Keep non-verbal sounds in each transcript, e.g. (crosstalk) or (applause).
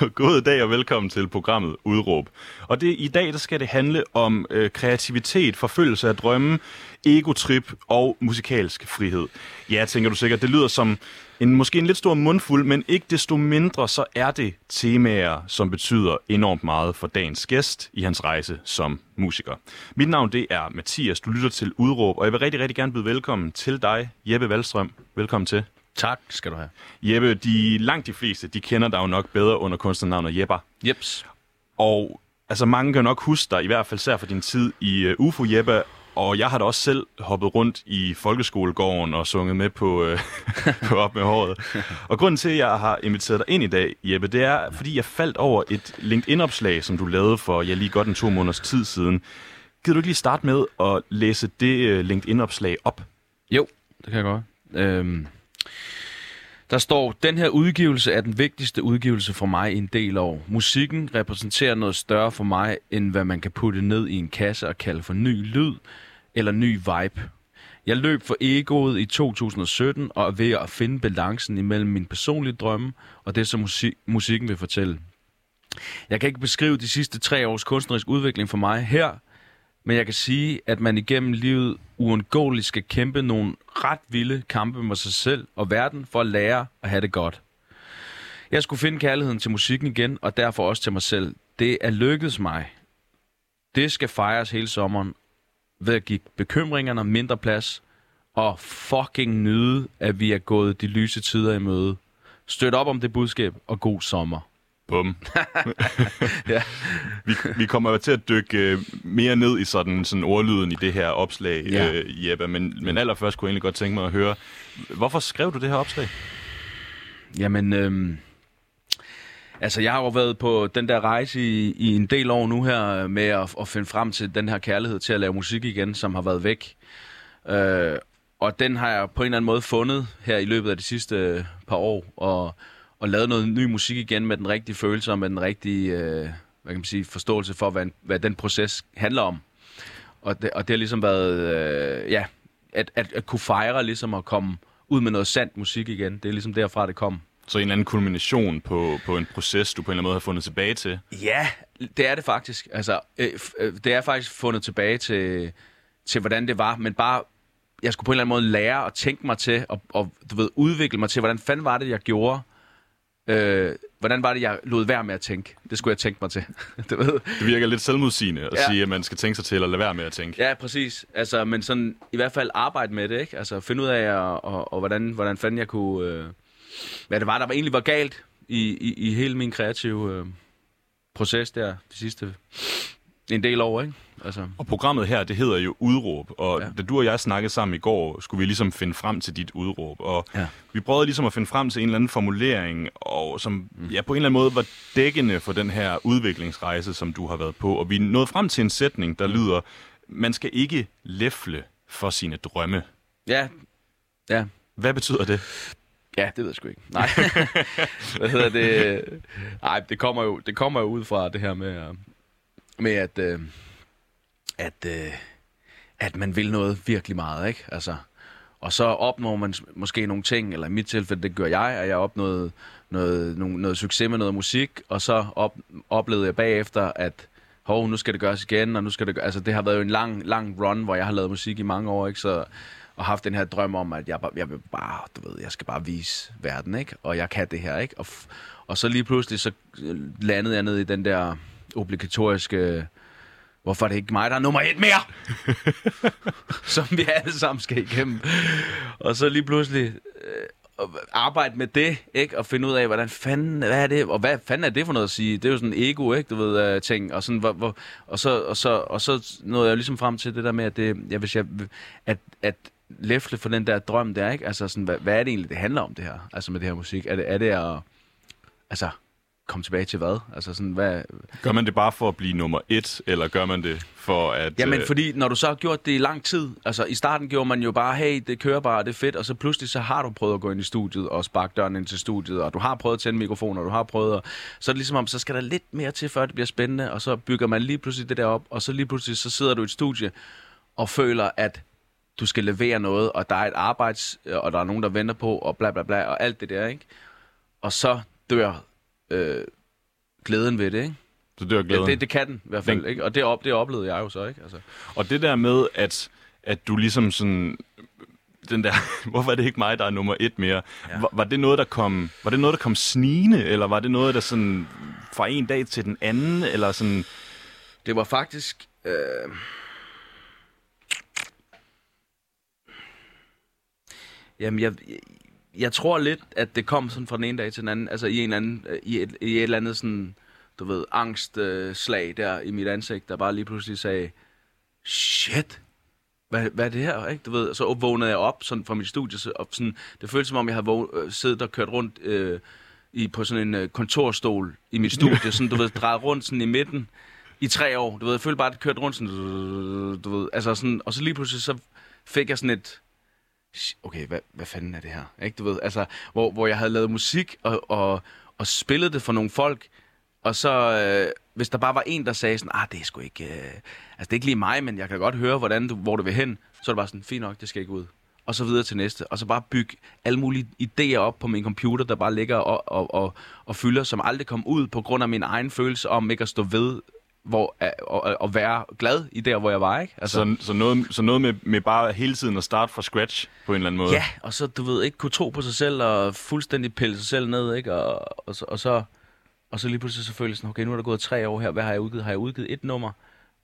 (laughs) God dag og velkommen til programmet Udråb. Og det, i dag der skal det handle om øh, kreativitet, forfølgelse af drømme, egotrip og musikalsk frihed. Ja, tænker du sikkert, det lyder som en måske en lidt stor mundfuld, men ikke desto mindre så er det temaer, som betyder enormt meget for dagens gæst i hans rejse som musiker. Mit navn det er Mathias, du lytter til Udråb, og jeg vil rigtig, rigtig gerne byde velkommen til dig, Jeppe Valstrøm. Velkommen til. Tak skal du have. Jeppe, de, langt de fleste, de kender dig jo nok bedre under kunstnernavnet Jepper. Jeps. Og altså, mange kan nok huske dig, i hvert fald sær for din tid i uh, UFO Jeppe, og jeg har da også selv hoppet rundt i folkeskolegården og sunget med på, uh, (laughs) på Op med håret. Og grunden til, at jeg har inviteret dig ind i dag, Jeppe, det er, fordi jeg faldt over et LinkedIn-opslag, som du lavede for ja, lige godt en to måneders tid siden. Gider du ikke lige starte med at læse det uh, LinkedIn-opslag op? Jo, det kan jeg godt. Øhm, der står, den her udgivelse er den vigtigste udgivelse for mig i en del år. Musikken repræsenterer noget større for mig, end hvad man kan putte ned i en kasse og kalde for ny lyd eller ny vibe. Jeg løb for egoet i 2017 og er ved at finde balancen imellem min personlige drømme og det, som musik- musikken vil fortælle. Jeg kan ikke beskrive de sidste tre års kunstnerisk udvikling for mig her, men jeg kan sige, at man igennem livet uundgåeligt skal kæmpe nogle ret vilde kampe med sig selv og verden for at lære at have det godt. Jeg skulle finde kærligheden til musikken igen, og derfor også til mig selv. Det er lykkedes mig. Det skal fejres hele sommeren ved at give bekymringerne mindre plads og fucking nyde, at vi er gået de lyse tider i møde. Støt op om det budskab, og god sommer. Bum. (laughs) Ja. vi, vi kommer til at dykke øh, mere ned i sådan, sådan ordlyden i det her opslag, Ja. øh, Jeppe. Men, men allerførst kunne jeg egentlig godt tænke mig at høre, hvorfor skrev du det her opslag? Jamen, øhm, altså jeg har jo været på den der rejse i, i en del år nu her med at, at finde frem til den her kærlighed til at lave musik igen, som har været væk. Øh, og den har jeg på en eller anden måde fundet her i løbet af de sidste øh, par år, og, og lavet noget ny musik igen med den rigtige følelse og med den rigtige øh, hvad kan man sige, forståelse for, hvad, hvad den proces handler om. Og det, og det har ligesom været, øh, ja, at, at, at kunne fejre ligesom at komme ud med noget sandt musik igen. Det er ligesom derfra, det kom. Så en eller anden kulmination på, på en proces, du på en eller anden måde har fundet tilbage til. Ja, det er det faktisk. Altså, øh, øh, det er faktisk fundet tilbage til, til, hvordan det var, men bare, jeg skulle på en eller anden måde lære at tænke mig til, og, og du ved, udvikle mig til, hvordan fanden var det, jeg gjorde? Øh, hvordan var det, jeg lod være med at tænke? Det skulle jeg tænke mig til. (laughs) du ved? Det virker lidt selvmodsigende at Ja. sige, at man skal tænke sig til at lade være med at tænke. Ja, præcis. Altså, men sådan, i hvert fald arbejde med det, ikke? Altså, finde ud af, og, og, og hvordan, hvordan fanden jeg kunne... Øh, hvad det var, der var egentlig var galt i, i, i hele min kreative øh, proces der, de sidste en del år, ikke? Altså, Og programmet her, det hedder jo Udråb, og ja. Da du og jeg snakkede sammen i går, skulle vi ligesom finde frem til dit udråb, og Ja. vi prøvede ligesom at finde frem til en eller anden formulering, og som ja, på en eller anden måde var dækkende for den her udviklingsrejse, som du har været på, og vi nåede frem til en sætning, der lyder, man skal ikke læfle for sine drømme. ja, ja, Hvad betyder det? Ja, det ved jeg sgu ikke. Nej. (laughs) Hvad hedder det? Nej, det kommer jo, det kommer jo ud fra det her med, med at, øh, at, øh, at man vil noget virkelig meget, ikke? Altså, og så opnår man måske nogle ting, eller i mit tilfælde, det gør jeg, at jeg opnåede noget, noget, noget succes med noget musik, og så op, oplevede jeg bagefter, at hov, nu skal det gøres igen, og nu skal det gøres. Altså, det har været jo en lang, lang run, hvor jeg har lavet musik i mange år, ikke? Så, og haft den her drøm om, at jeg, bare, jeg vil bare, du ved, jeg skal bare vise verden, ikke? Og jeg kan det her, ikke? Og, f- og så lige pludselig, så øh, landede jeg ned i den der obligatoriske, hvorfor er det ikke mig, der er nummer et mere? (laughs) som vi alle sammen skal igennem. Og så lige pludselig, øh, arbejde med det, ikke? Og finde ud af, hvordan fanden, hvad er det, og hvad fanden er det for noget at sige? Det er jo sådan ego, ikke? Du ved, uh, ting. Og, sådan, hvor, hvor, og, så, og, så, og så nåede jeg ligesom frem til det der med, at, det, ja, hvis jeg, at, at læfle for den der drøm der, ikke? Altså sådan, hvad, hvad er det egentlig, det handler om det her? Altså med det her musik? Er det, er det at, altså, komme tilbage til hvad? Altså sådan, hvad... Gør man det bare for at blive nummer et, eller gør man det for at... Jamen, øh, fordi når du så har gjort det i lang tid, altså i starten gjorde man jo bare, hey, det kører bare, det er fedt, og så pludselig så har du prøvet at gå ind i studiet og sparke døren ind til studiet, og du har prøvet at tænde mikrofonen, og du har prøvet at... Så er det ligesom om, så skal der lidt mere til, før det bliver spændende, og så bygger man lige pludselig det der op, og så lige pludselig så sidder du i et studie og føler, at du skal levere noget, og der er et arbejds, og der er nogen, der venter på, og bla bla bla, og alt det der, ikke? Og så dør øh, glæden ved det, ikke? Så dør Ja, glæden. det, det kan den i hvert fald, Den- ikke? Og det, op, det oplevede jeg jo så, ikke? Altså, Og det der med, at, at du ligesom sådan... Den der, (laughs) hvorfor er det ikke mig, der er nummer et mere? Ja. Var, var, det noget, der kom, var det noget, der kom snigende, eller var det noget, der sådan fra en dag til den anden, eller sådan... det var faktisk... Øh... Jamen, jeg, jeg, tror lidt, at det kom sådan fra den ene dag til den anden. Altså i en eller anden, øh, i et, i et eller andet sådan, du ved, angstslag øh, der i mit ansigt, der bare lige pludselig sagde, shit, hvad, hvad er det her, ikke? Du ved, så vågnede jeg op sådan fra mit studie, så, sådan, det føltes som om, jeg havde våg, øh, siddet og kørt rundt øh, i, på sådan en øh, kontorstol i mit studie, sådan, du ved, drejet rundt sådan i midten i tre år. Du ved, jeg følte bare, at det kørte rundt sådan, du ved, altså sådan, og så lige pludselig så fik jeg sådan et, okay, hvad, hvad fanden er det her? Ikke, du ved, altså, hvor, hvor jeg havde lavet musik og, og, og spillet det for nogle folk, og så, øh, hvis der bare var en, der sagde sådan, ah, det er sgu ikke, øh, altså det er ikke lige mig, men jeg kan godt høre, hvordan du, hvor du vil hen, så er det bare sådan, fint nok, det skal ikke ud. Og så videre til næste. Og så bare bygge alle mulige idéer op på min computer, der bare ligger og, og, og, og fylder, som aldrig kom ud på grund af min egen følelse om ikke at stå ved, hvor, at, og være glad i der, hvor jeg var, ikke? Altså, Så, så noget, så noget med, med bare hele tiden at starte fra scratch på en eller anden måde? Ja, og så, du ved, ikke kunne tro på sig selv, og fuldstændig pille sig selv ned, ikke? Og, og, så, og, så, og så lige pludselig føles sådan, okay, nu er der gået tre år her, hvad har jeg udgivet? Har jeg udgivet et nummer?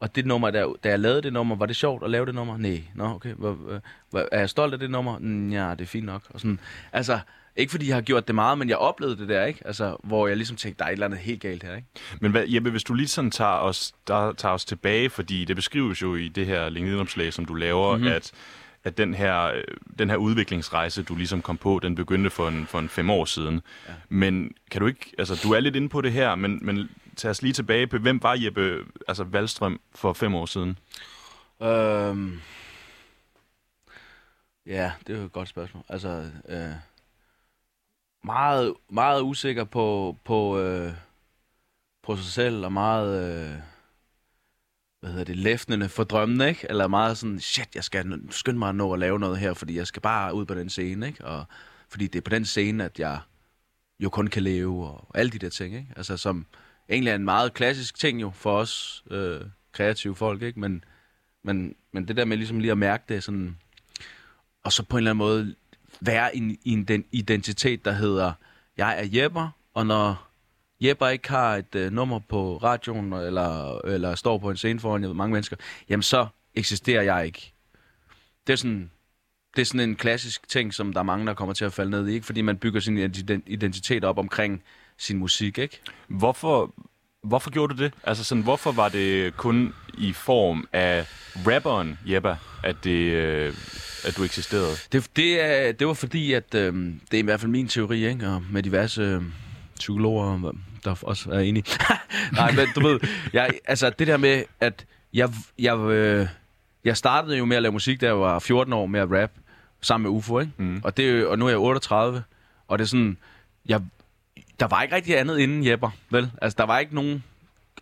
Og det nummer, der, da jeg lavede det nummer, var det sjovt at lave det nummer? Nej, nå, okay. Hvor, hvor, er jeg stolt af det nummer? Mm, Ja, det er fint nok. Og sådan, altså, ikke fordi jeg har gjort det meget, men jeg oplevede det der, ikke? Altså, hvor jeg ligesom tænkte, der er et eller andet helt galt her, ikke? Men hvad, Jeppe, hvis du lige sådan tager os, der, tager os tilbage, fordi det beskrives jo i det her LinkedIn-opslag, som du laver, Mhm. mm-hmm. at, at den, her, den her udviklingsrejse, du ligesom kom på, den begyndte for en, for en fem år siden. Ja. Men kan du ikke, altså du er lidt inde på det her, men, men tag os lige tilbage på, hvem var Jeppe altså Valstrøm for fem år siden? Øhm... Ja, det er jo et godt spørgsmål. Altså, øh meget, meget usikker på, på, øh... på sig selv, og meget, øh... hvad hedder det, læftende for drømmen, ikke? Eller meget sådan, shit, jeg skal skynde mig at nå at lave noget her, fordi jeg skal bare ud på den scene, ikke? Og fordi det er på den scene, at jeg jo kun kan leve, og alle de der ting, ikke? Altså, som egentlig er en meget klassisk ting jo for os øh, kreative folk, ikke? Men, men, men det der med ligesom lige at mærke det sådan, og så på en eller anden måde være i i en den identitet, der hedder, jeg er Jepper, og når Jepper ikke har et øh, nummer på radioen, eller, eller står på en scene foran jeg ved, mange mennesker, jamen så eksisterer jeg ikke. Det er sådan, det er sådan en klassisk ting, som der er mange, der kommer til at falde ned i, ikke? fordi man bygger sin identitet op omkring sin musik, ikke? Hvorfor, hvorfor gjorde du det? Altså sådan, hvorfor var det kun i form af rapperen Jeppe, at, det, øh, at du eksisterede? Det, det, er, det var fordi, at øh, det er i hvert fald min teori, ikke? og med diverse øh, psykologer, der også er enige. (laughs) Nej, men du ved, jeg, altså det der med, at jeg, jeg, øh, jeg startede jo med at lave musik, da jeg var 14 år med at rap, sammen med UFO, ikke? Mm. Og, det, og nu er jeg 38, og det er sådan, jeg, der var ikke rigtig andet inden Jepper, vel? Altså, der var ikke nogen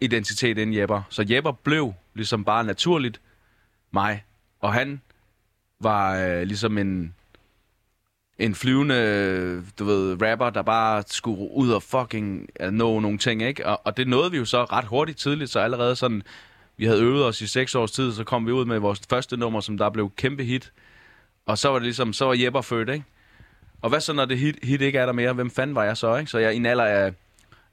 identitet inden Jepper. Så Jepper blev ligesom bare naturligt mig. Og han var øh, ligesom en, en flyvende, du ved, rapper, der bare skulle ud og fucking øh, nå nogle ting, ikke? Og, og det nåede vi jo så ret hurtigt tidligt, så allerede sådan, vi havde øvet os i seks års tid, så kom vi ud med vores første nummer, som der blev kæmpe hit. Og så var det ligesom, så var Jepper født, ikke? Og hvad så, når det hit, hit ikke er der mere? Hvem fanden var jeg så, ikke? Så jeg i en alder af,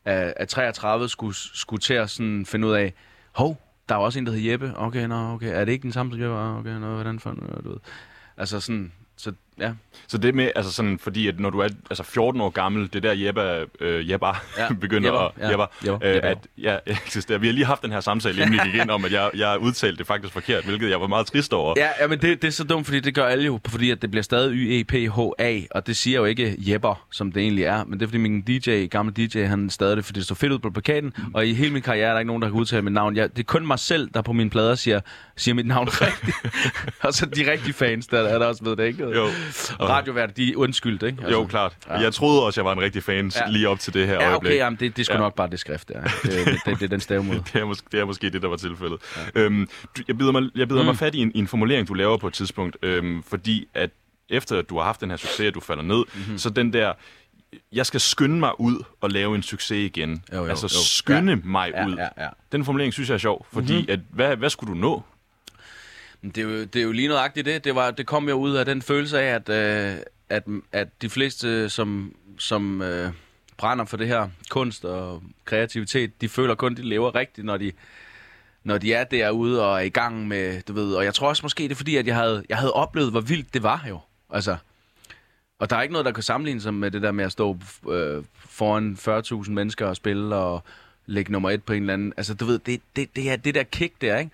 af, af 33 skulle, skulle til at sådan finde ud af, hov, der er også en, der hedder Jeppe. Okay, nå, okay. Er det ikke den samme som Jeppe? Ah, okay, nå, hvordan fanden, du ved. Altså sådan, ja. Så det med, altså sådan, fordi at når du er altså 14 år gammel, det der Jebba, øh, Jebba Ja, (laughs) begynder Jebba, at, ja. Jebba, Jebba, øh, at ja, (laughs) eksisterer. Vi har lige haft den her samtale, inden vi gik ind om, at jeg, jeg udtalte det faktisk forkert, hvilket jeg var meget trist over. Ja, ja men det, det er så dumt, fordi det gør alle jo, fordi at det bliver stadig Y-E-P-H-A, og det siger jo ikke Jepper, som det egentlig er, men det er fordi min DJ, gamle DJ, han stadig det, fordi det så fedt ud på plakaten, og i hele min karriere er der ikke nogen, der kan udtale mit navn. Jeg, det er kun mig selv, der på mine plader siger, siger mit navn (laughs) rigtigt. og så de rigtige fans, der er der også ved det, ikke? Jo. Radiovært, de er undskyldt, ikke? Altså, Jo, klart. Jeg troede også, jeg var en rigtig fan Ja. lige op til det her Ja, øjeblik. okay, jamen, det, det er sgu Ja. nok bare det skrift, der. Det, det, det, det er den stavemåde. (laughs) Det er, måske, det er måske det, der var tilfældet. Ja. Øhm, du, jeg bider, mig, jeg bider mm. mig fat i en, i en formulering, du laver på et tidspunkt, øhm, fordi at efter at du har haft den her succes, at du falder ned, Mhm. mm-hmm. så den der, jeg skal skynde mig ud og lave en succes igen. Jo, jo, altså jo. skynde Ja. mig Ja, ud. ja, ja. Den formulering synes jeg er sjov, fordi Mhm. mm-hmm. at, hvad, hvad skulle du nå? Det er, jo, det er jo lige nøjagtigt det. Det, var, det kom jo ud af den følelse af, at, øh, at, at de fleste, som, som øh, brænder for det her kunst og kreativitet, de føler kun, de lever rigtigt, når de, når de er derude og er i gang med, du ved. Og jeg tror også måske, det er fordi, at jeg havde, jeg havde oplevet, hvor vildt det var jo. Altså, og der er ikke noget, der kan sammenligne sig med det der med at stå øh, foran 40.000 mennesker og spille og lægge nummer et på en eller anden. Altså, du ved, det, det, det er det der kick der, ikke?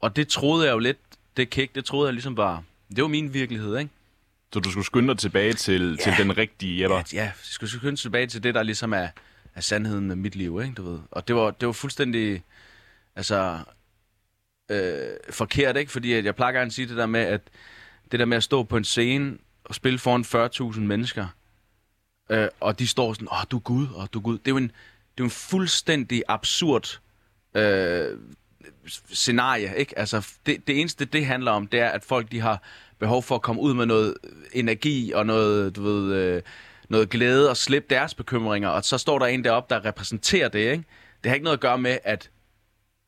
Og det troede jeg jo lidt, det kick, det troede jeg ligesom var, det var min virkelighed, ikke? Så du skulle skynde dig tilbage til, ja. til den rigtige. Ja, ja, jeg skulle skynde tilbage til det, der ligesom er, er sandheden med mit liv, ikke, du ved. Og det var, det var fuldstændig, altså, øh, forkert, ikke? Fordi at jeg plejer gerne at sige det der med, at det der med at stå på en scene og spille foran 40.000 mennesker, øh, og de står sådan, åh, du er Gud, og du er Gud. Det er jo en, det er jo en fuldstændig absurd øh, scenarie, ikke? Altså, det, det eneste, det handler om, det er, at folk, de har behov for at komme ud med noget energi og noget, du ved, øh, noget glæde og slippe deres bekymringer, og så står der en deroppe, der repræsenterer det, ikke? Det har ikke noget at gøre med, at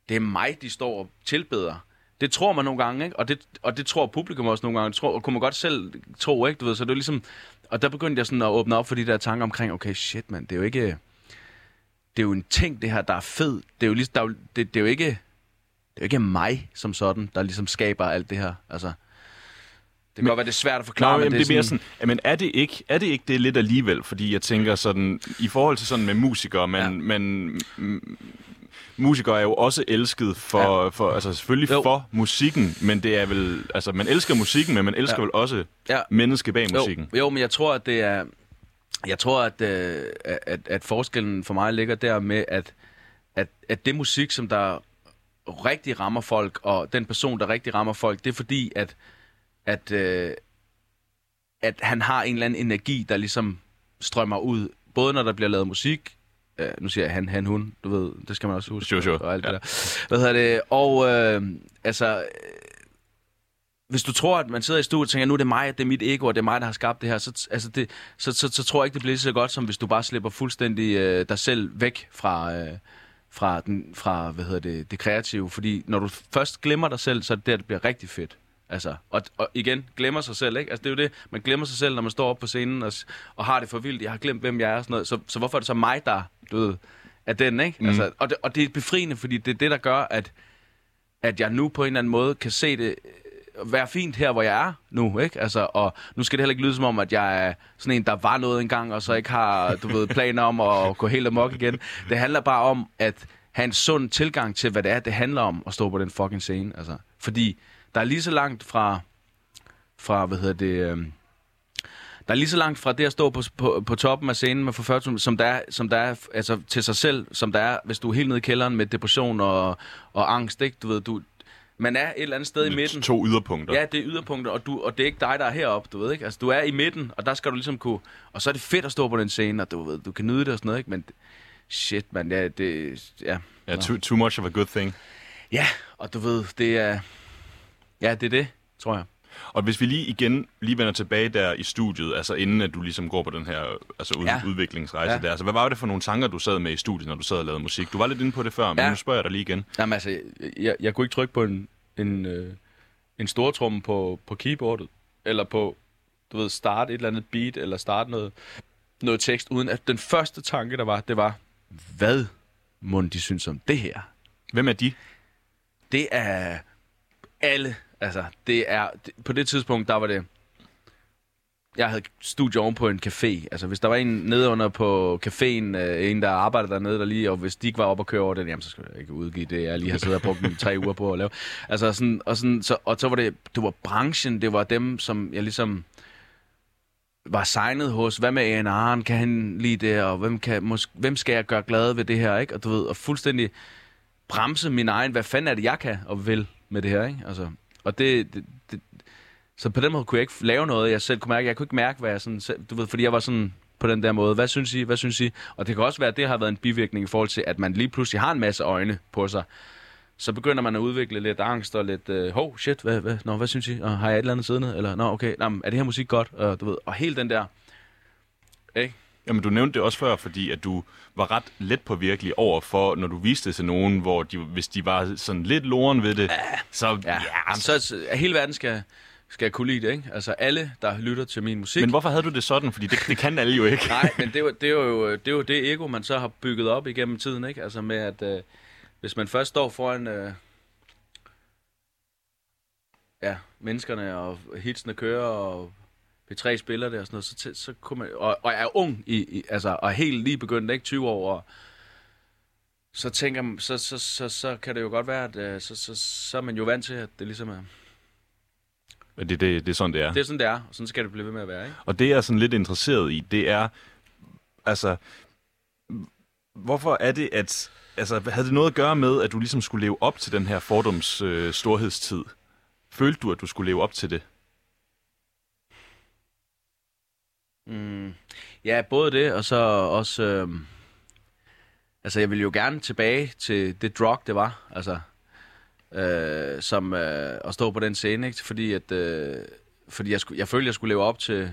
det er mig, de står og tilbeder. Det tror man nogle gange, ikke? Og det, og det tror publikum også nogle gange. Det tror, og kunne man godt selv tro, ikke? Du ved, så det er ligesom... Og der begyndte jeg sådan at åbne op for de der tanker omkring, okay, shit, mand, det er jo ikke... Det er jo en ting, det her, der er fed. Det er jo, ligesom, der er jo, det, det er jo ikke... Det er jo ikke mig som sådan, der ligesom skaber alt det her. Altså, det kan godt være, det er svært at forklare, Nå, men jamen, det er mere sådan... sådan, jamen, er det ikke, er det ikke det lidt alligevel? Fordi jeg tænker sådan, i forhold til sådan med musikere, man, Ja. mm, musikere er jo også elsket for, ja. for altså selvfølgelig Jo. for musikken, men det er vel, altså man elsker musikken, men man elsker ja. vel også Ja. mennesket bag musikken. Jo, jo, men jeg tror, at det er... Jeg tror, at, øh, at, at forskellen for mig ligger der med, at, at, at det musik, som der rigtig rammer folk, og den person, der rigtig rammer folk, det er fordi, at, at, øh, at han har en eller anden energi, der ligesom strømmer ud. Både når der bliver lavet musik, øh, nu siger jeg han, han, hun, du ved, det skal man også huske. Sure, sure. Og alt Ja. det der. Hvad hedder det? Og øh, altså, øh, hvis du tror, at man sidder i studiet og tænker, nu er det mig, det er mit ego, og det er mig, der har skabt det her, så, altså det, så, så, så tror jeg ikke, det bliver så godt, som hvis du bare slipper fuldstændig øh, dig selv væk fra, øh, fra, den, fra hvad hedder det, det kreative. Fordi når du først glemmer dig selv, så er det der, det bliver rigtig fedt. Altså, og, og igen, glemmer sig selv, ikke? Altså, det er jo det, man glemmer sig selv, når man står op på scenen og, og har det for vildt. Jeg har glemt, hvem jeg er og sådan noget. Så, så hvorfor er det så mig, der, du ved, er den, ikke? Mm. Altså, og, det, og det er befriende, fordi det er det, der gør, at, at jeg nu på en eller anden måde kan se det være fint her, hvor jeg er nu, ikke? Altså, og nu skal det heller ikke lyde som om, at jeg er sådan en, der var noget engang, og så ikke har, du ved, planer om at gå helt amok igen. Det handler bare om at have en sund tilgang til, hvad det er, det handler om at stå på den fucking scene, altså. Fordi der er lige så langt fra, fra hvad hedder det, øhm, der er lige så langt fra det at stå på, på, på toppen af scenen med for som der er, som der er altså, til sig selv, som der er, hvis du er helt nede i kælderen med depression og, og angst, ikke? Du ved, du, man er et eller andet sted i midten. To yderpunkter. Ja, det er yderpunkter, og, du, og det er ikke dig, der er heroppe, du ved ikke? Altså, du er i midten, og der skal du ligesom kunne... Og så er det fedt at stå på den scene, og du ved, du kan nyde det og sådan noget, ikke? Men shit, man, ja, det... Ja, Ja, too, too much of a good thing. ja og du ved, det er... Ja, det er det, tror jeg. Og hvis vi lige igen lige vender tilbage der i studiet, altså inden at du ligesom går på den her altså ud, Ja. udviklingsrejse Ja. der, altså hvad var det for nogle tanker, du sad med i studiet, når du sad og lavede musik? Du var lidt inde på det før, men ja. nu spørger jeg dig lige igen. Jamen altså, jeg, jeg kunne ikke trykke på en, en, øh, en stortromme på, på keyboardet, eller på, du ved, starte et eller andet beat, eller starte noget, noget tekst, uden at den første tanke, der var, det var, hvad må de synes om det her? Hvem er de? Det er alle, altså, det er, det, på det tidspunkt, der var det jeg havde studie oven på en café. Altså, hvis der var en nede under på caféen, øh, en, der arbejdede dernede, der lige, og hvis de ikke var oppe og køre over den, jamen, så skulle jeg ikke udgive det, jeg lige har siddet og brugt mine tre uger på at lave. Altså, sådan, og, sådan, så, og så var det, det var branchen, det var dem, som jeg ligesom var signet hos. Hvad med A&R'en? Kan han lide det? Og hvem, kan, mås- hvem skal jeg gøre glad ved det her? Ikke? Og du ved, og fuldstændig bremse min egen, hvad fanden er det, jeg kan og vil med det her? Ikke? Altså, og det, det, det, så på den måde kunne jeg ikke lave noget, jeg selv kunne mærke. Jeg kunne ikke mærke, hvad jeg sådan selv, du ved, fordi jeg var sådan på den der måde. Hvad synes I? Hvad synes I? Og det kan også være, at det har været en bivirkning i forhold til, at man lige pludselig har en masse øjne på sig. Så begynder man at udvikle lidt angst og lidt, øh, hov, shit, hvad, hvad, nå, hvad synes I? Og har jeg et eller andet siddende? Eller, nå, okay, nå, er det her musik godt? Og, du ved, og hele den der, ikke? Jamen, du nævnte det også før, fordi at du var ret let på virkelig over for, når du viste det til nogen, hvor de, hvis de var sådan lidt loren ved det, ja. så... Ja, ja så, så hele verden skal, skal kunne lide det, ikke? Altså alle, der lytter til min musik. Men hvorfor havde du det sådan? Fordi det, det kan alle jo ikke. Nej, (laughs) men det er, jo, det, er jo, det er jo det ego, man så har bygget op igennem tiden, ikke? Altså med, at øh, hvis man først står foran øh, ja, menneskerne, og hitsene kører, og P3 spiller det og sådan noget, så, så, så kunne man, og, og er ung, i, i, altså, og helt lige begyndt, ikke 20 år, og, så tænker man, så, så, så, så kan det jo godt være, at øh, så, så, så er man jo vant til, at det ligesom er, det, det, det er sådan, det er. det er sådan, det er, og sådan skal det blive ved med at være, ikke? Og det, jeg er sådan lidt interesseret i, det er, altså, hvorfor er det, at, altså, havde det noget at gøre med, at du ligesom skulle leve op til den her fordoms øh, storhedstid? Følte du, at du skulle leve op til det? Mm, ja, både det, og så også... Øh, altså, jeg ville jo gerne tilbage til det drug, det var. Altså, øh, som øh, at stå på den scene, ikke? Fordi, at, øh, fordi jeg, skulle, jeg følte, jeg skulle leve op til,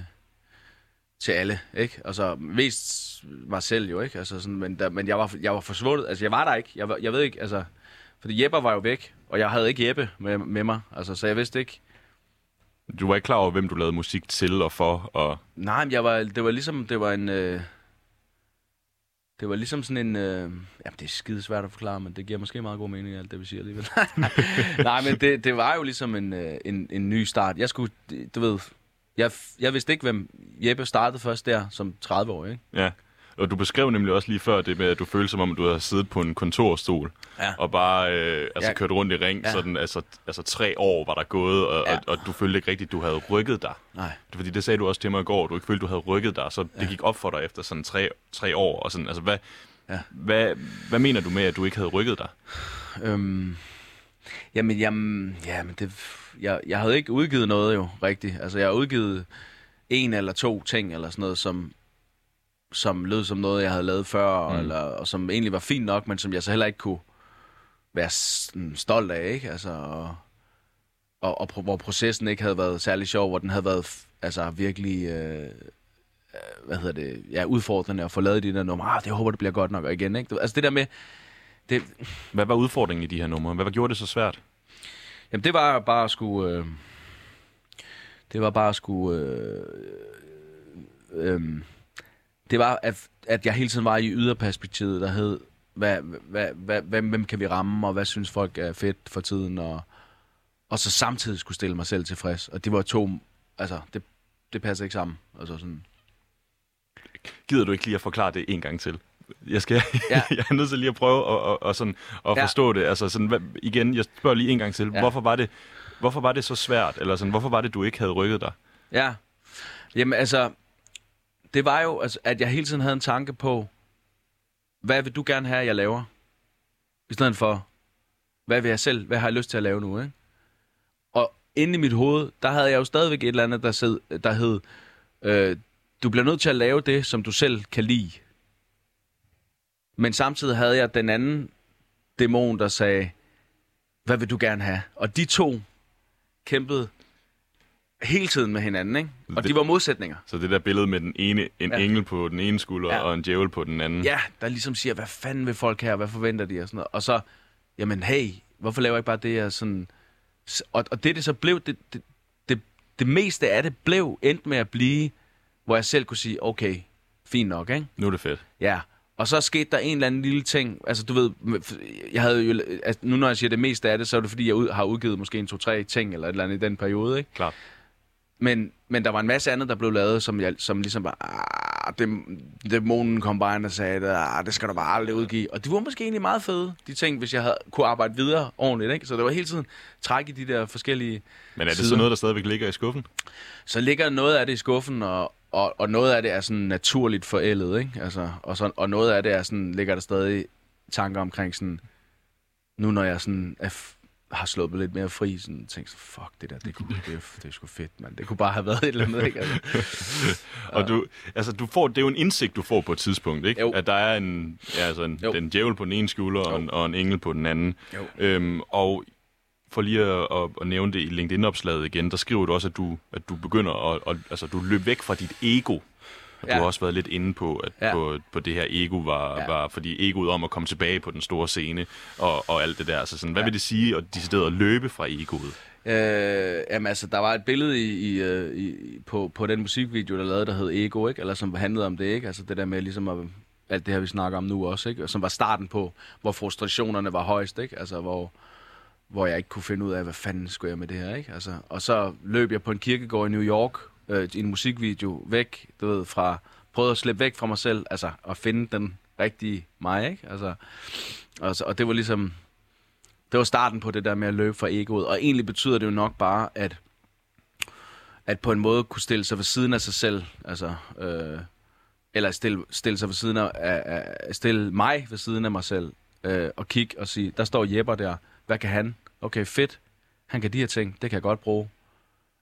til alle, ikke? Altså, mest mig selv jo, ikke? Altså, sådan, men, der, men jeg, var, jeg var forsvundet. Altså, jeg var der ikke. Jeg, jeg ved ikke, altså... Fordi Jeppe var jo væk, og jeg havde ikke Jeppe med, med mig. Altså, så jeg vidste ikke... Du var ikke klar over, hvem du lavede musik til og for, og Nej, men jeg var, det var ligesom, det var en... Øh, det var ligesom sådan en... Øh, jamen, det er skide svært at forklare, men det giver måske meget god mening, alt det, vi siger alligevel. (laughs) Nej, men det, det var jo ligesom en, øh, en, en ny start. Jeg skulle, du ved... Jeg, jeg vidste ikke, hvem Jeppe startede først der, som 30 år, ikke? ja. Og du beskrev nemlig også lige før det med, at du følte som om, du havde siddet på en kontorstol, Ja. og bare øh, altså, Ja. kørt rundt i ring, Ja. sådan, altså, altså tre år var der gået, og, Ja. og, og du følte ikke rigtigt, du havde rykket dig. Nej. Fordi det sagde du også til mig i går, at du ikke følte, du havde rykket dig, så det gik op for dig efter sådan tre, tre år. Og sådan, altså, hvad, Ja. hvad, hvad mener du med, at du ikke havde rykket dig? Øhm, jamen, jamen, jamen det, jeg, jeg havde ikke udgivet noget jo, rigtigt. Altså, jeg har udgivet en eller to ting, eller sådan noget, som, som lød som noget, jeg havde lavet før, mm. eller, og som egentlig var fint nok, men som jeg så heller ikke kunne være stolt af, ikke? Altså, og, og, og hvor processen ikke havde været særlig sjov, hvor den havde været altså, virkelig... Øh, øh, hvad hedder det, ja, udfordrende at få lavet de der numre. Ah, det håber, det bliver godt nok og igen, ikke? Altså det der med, det, Hvad var udfordringen i de her numre? Hvad gjorde det så svært? Jamen, det var bare at skulle... Øh, det var bare at skulle... Øh, øh, det var, at, at jeg hele tiden var i yderperspektivet, der hed, hvad, hvad, hvad, hvem, hvem kan vi ramme, og hvad synes folk er fedt for tiden, og, og så samtidig skulle stille mig selv tilfreds. Og det var to... Altså, det, det passer ikke sammen. Altså sådan... Gider du ikke lige at forklare det en gang til? Jeg, skal, Ja. (laughs) jeg er nødt til lige at prøve at, at, at, sådan, at Ja. forstå det. Altså sådan, hvad, igen, jeg spørger lige en gang til. Ja. Hvorfor, var det, hvorfor var det så svært? Eller sådan, hvorfor var det, du ikke havde rykket dig? Ja. Jamen altså, det var jo, altså, at jeg hele tiden havde en tanke på, hvad vil du gerne have, jeg laver? I stedet for, hvad vil jeg selv, hvad har jeg lyst til at lave nu, ikke? Og inde i mit hoved, der havde jeg jo stadigvæk et eller andet, der, sed, der hed, øh, du bliver nødt til at lave det, som du selv kan lide. Men samtidig havde jeg den anden dæmon, der sagde, hvad vil du gerne have? Og de to kæmpede hele tiden med hinanden, ikke? Og de var modsætninger. Så det der billede med den ene, en Ja. engel på den ene skulder Ja. og en djævel på den anden. Ja, der ligesom siger, hvad fanden vil folk her, hvad forventer de og sådan noget. Og så, jamen hey, hvorfor laver jeg ikke bare det, jeg sådan... Og, og det, det så blev, det, det, det, det meste af det blev endt med at blive, hvor jeg selv kunne sige, okay, fint nok, ikke? Nu er det fedt. Ja, og så skete der en eller anden lille ting. Altså, du ved, jeg havde jo, altså, nu når jeg siger det meste af det, så er det fordi, jeg ud, har udgivet måske en, to, tre ting, eller et eller andet i den periode, ikke? Klart. Men, men der var en masse andet, der blev lavet, som, jeg, som ligesom var, ah, dem, dæmonen kom bare ind og sagde, ah, det skal du bare aldrig udgive. Og de var måske egentlig meget fede, de ting, hvis jeg havde kunne arbejde videre ordentligt. Ikke? Så det var hele tiden træk i de der forskellige Men er det sider. så noget, der stadigvæk ligger i skuffen? Så ligger noget af det i skuffen, og, og, og noget af det er sådan naturligt forældet, ikke? Altså, og, så, og noget af det er sådan, ligger der stadig tanker omkring sådan, nu når jeg sådan er, har slået mig lidt mere fri, sådan tænker jeg, fuck det der, det, kunne, det, det er sgu fedt, mand. Det kunne bare have været et eller andet, ikke? Altså, (laughs) Og du, altså, du får, det er jo en indsigt, du får på et tidspunkt, ikke? Jo. At der er en, ja, altså en, Jo. den djævel på den ene skulder og en, og en engel på den anden. Jo. Øhm, og for lige at, at, at nævne det i LinkedIn-opslaget igen, der skriver du også, at du, at du begynder at, at altså, du løb væk fra dit ego. Og du Ja. har også været lidt inde på, at Ja. på, på det her ego var, Ja. var, fordi egoet om at komme tilbage på den store scene og, og alt det der. Så sådan, hvad Ja. vil det sige at decideret at løbe fra egoet? Øh, jamen altså, der var et billede i, i, øh, i, på, på den musikvideo, der lavede, der hed Ego, ikke? Eller som handlede om det, ikke? Altså det der med ligesom at, alt det her, vi snakker om nu også, ikke? Og Som var starten på, hvor frustrationerne var højst, ikke? Altså hvor, hvor jeg ikke kunne finde ud af, hvad fanden skulle jeg med det her, ikke? Altså, og så løb jeg på en kirkegård i New York, øh, i en musikvideo, væk, du ved, fra, prøvede at slippe væk fra mig selv, altså at finde den rigtige mig, ikke? Altså, og, og det var ligesom, det var starten på det der med at løbe fra egoet. Og egentlig betyder det jo nok bare, at, at på en måde kunne stille sig ved siden af sig selv. Altså, øh, eller stille, stille sig ved siden af, af, af, stille mig ved siden af mig selv. Øh, og kigge og sige, der står Jepper der. Hvad kan han? Okay, fedt. Han kan de her ting. Det kan jeg godt bruge.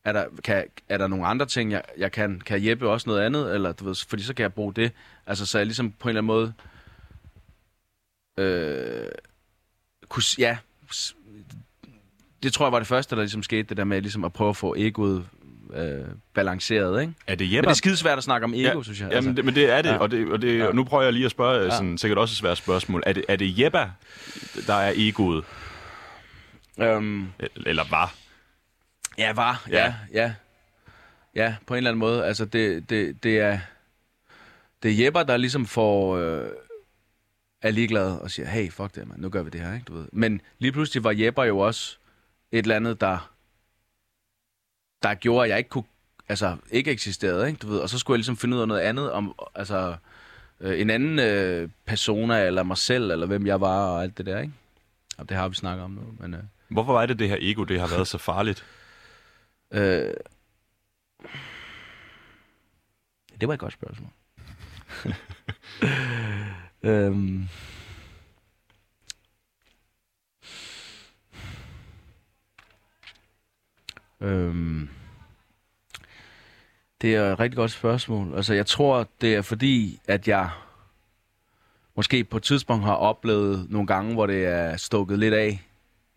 Er der, kan, er der nogle andre ting, jeg, jeg kan? Kan Jeppe også noget andet? Eller, du ved, fordi så kan jeg bruge det. Altså, så jeg ligesom på en eller anden måde... Øh, kunne, ja, det tror jeg var det første, der ligesom skete, det der med ligesom at prøve at få egoet øh, balanceret, ikke? Er det Men Jeppe? det er skidesvært at snakke om ego, Ja, synes jeg. Jamen, det, men det er det, Ja. og, det, og, det, Ja. og nu prøver jeg lige at spørge Ja. sådan, sikkert også et svært spørgsmål. Er det, er det Jeppa, der er egoet, øhm, eller var? Ja, var. Ja. Ja. ja, ja. På en eller anden måde. Altså, det, det, det er... Det er Jepper, der ligesom får... Øh, er ligeglad og siger, hey, fuck det, man, nu gør vi det her, ikke? Du ved. Men lige pludselig var Jepper jo også et eller andet, der, der gjorde, at jeg ikke kunne, altså, ikke eksisterede, ikke? Du ved. Og så skulle jeg ligesom finde ud af noget andet, om, altså, øh, en anden øh, persona, eller mig selv, eller hvem jeg var, og alt det der, ikke? Og det har vi snakket om nu, men... Øh, Hvorfor var det, det her ego, det har været så farligt? Øh, det var et godt spørgsmål. (laughs) øhm, øhm, det er et rigtig godt spørgsmål. Altså, jeg tror, det er fordi, at jeg måske på et tidspunkt har oplevet nogle gange, hvor det er stukket lidt af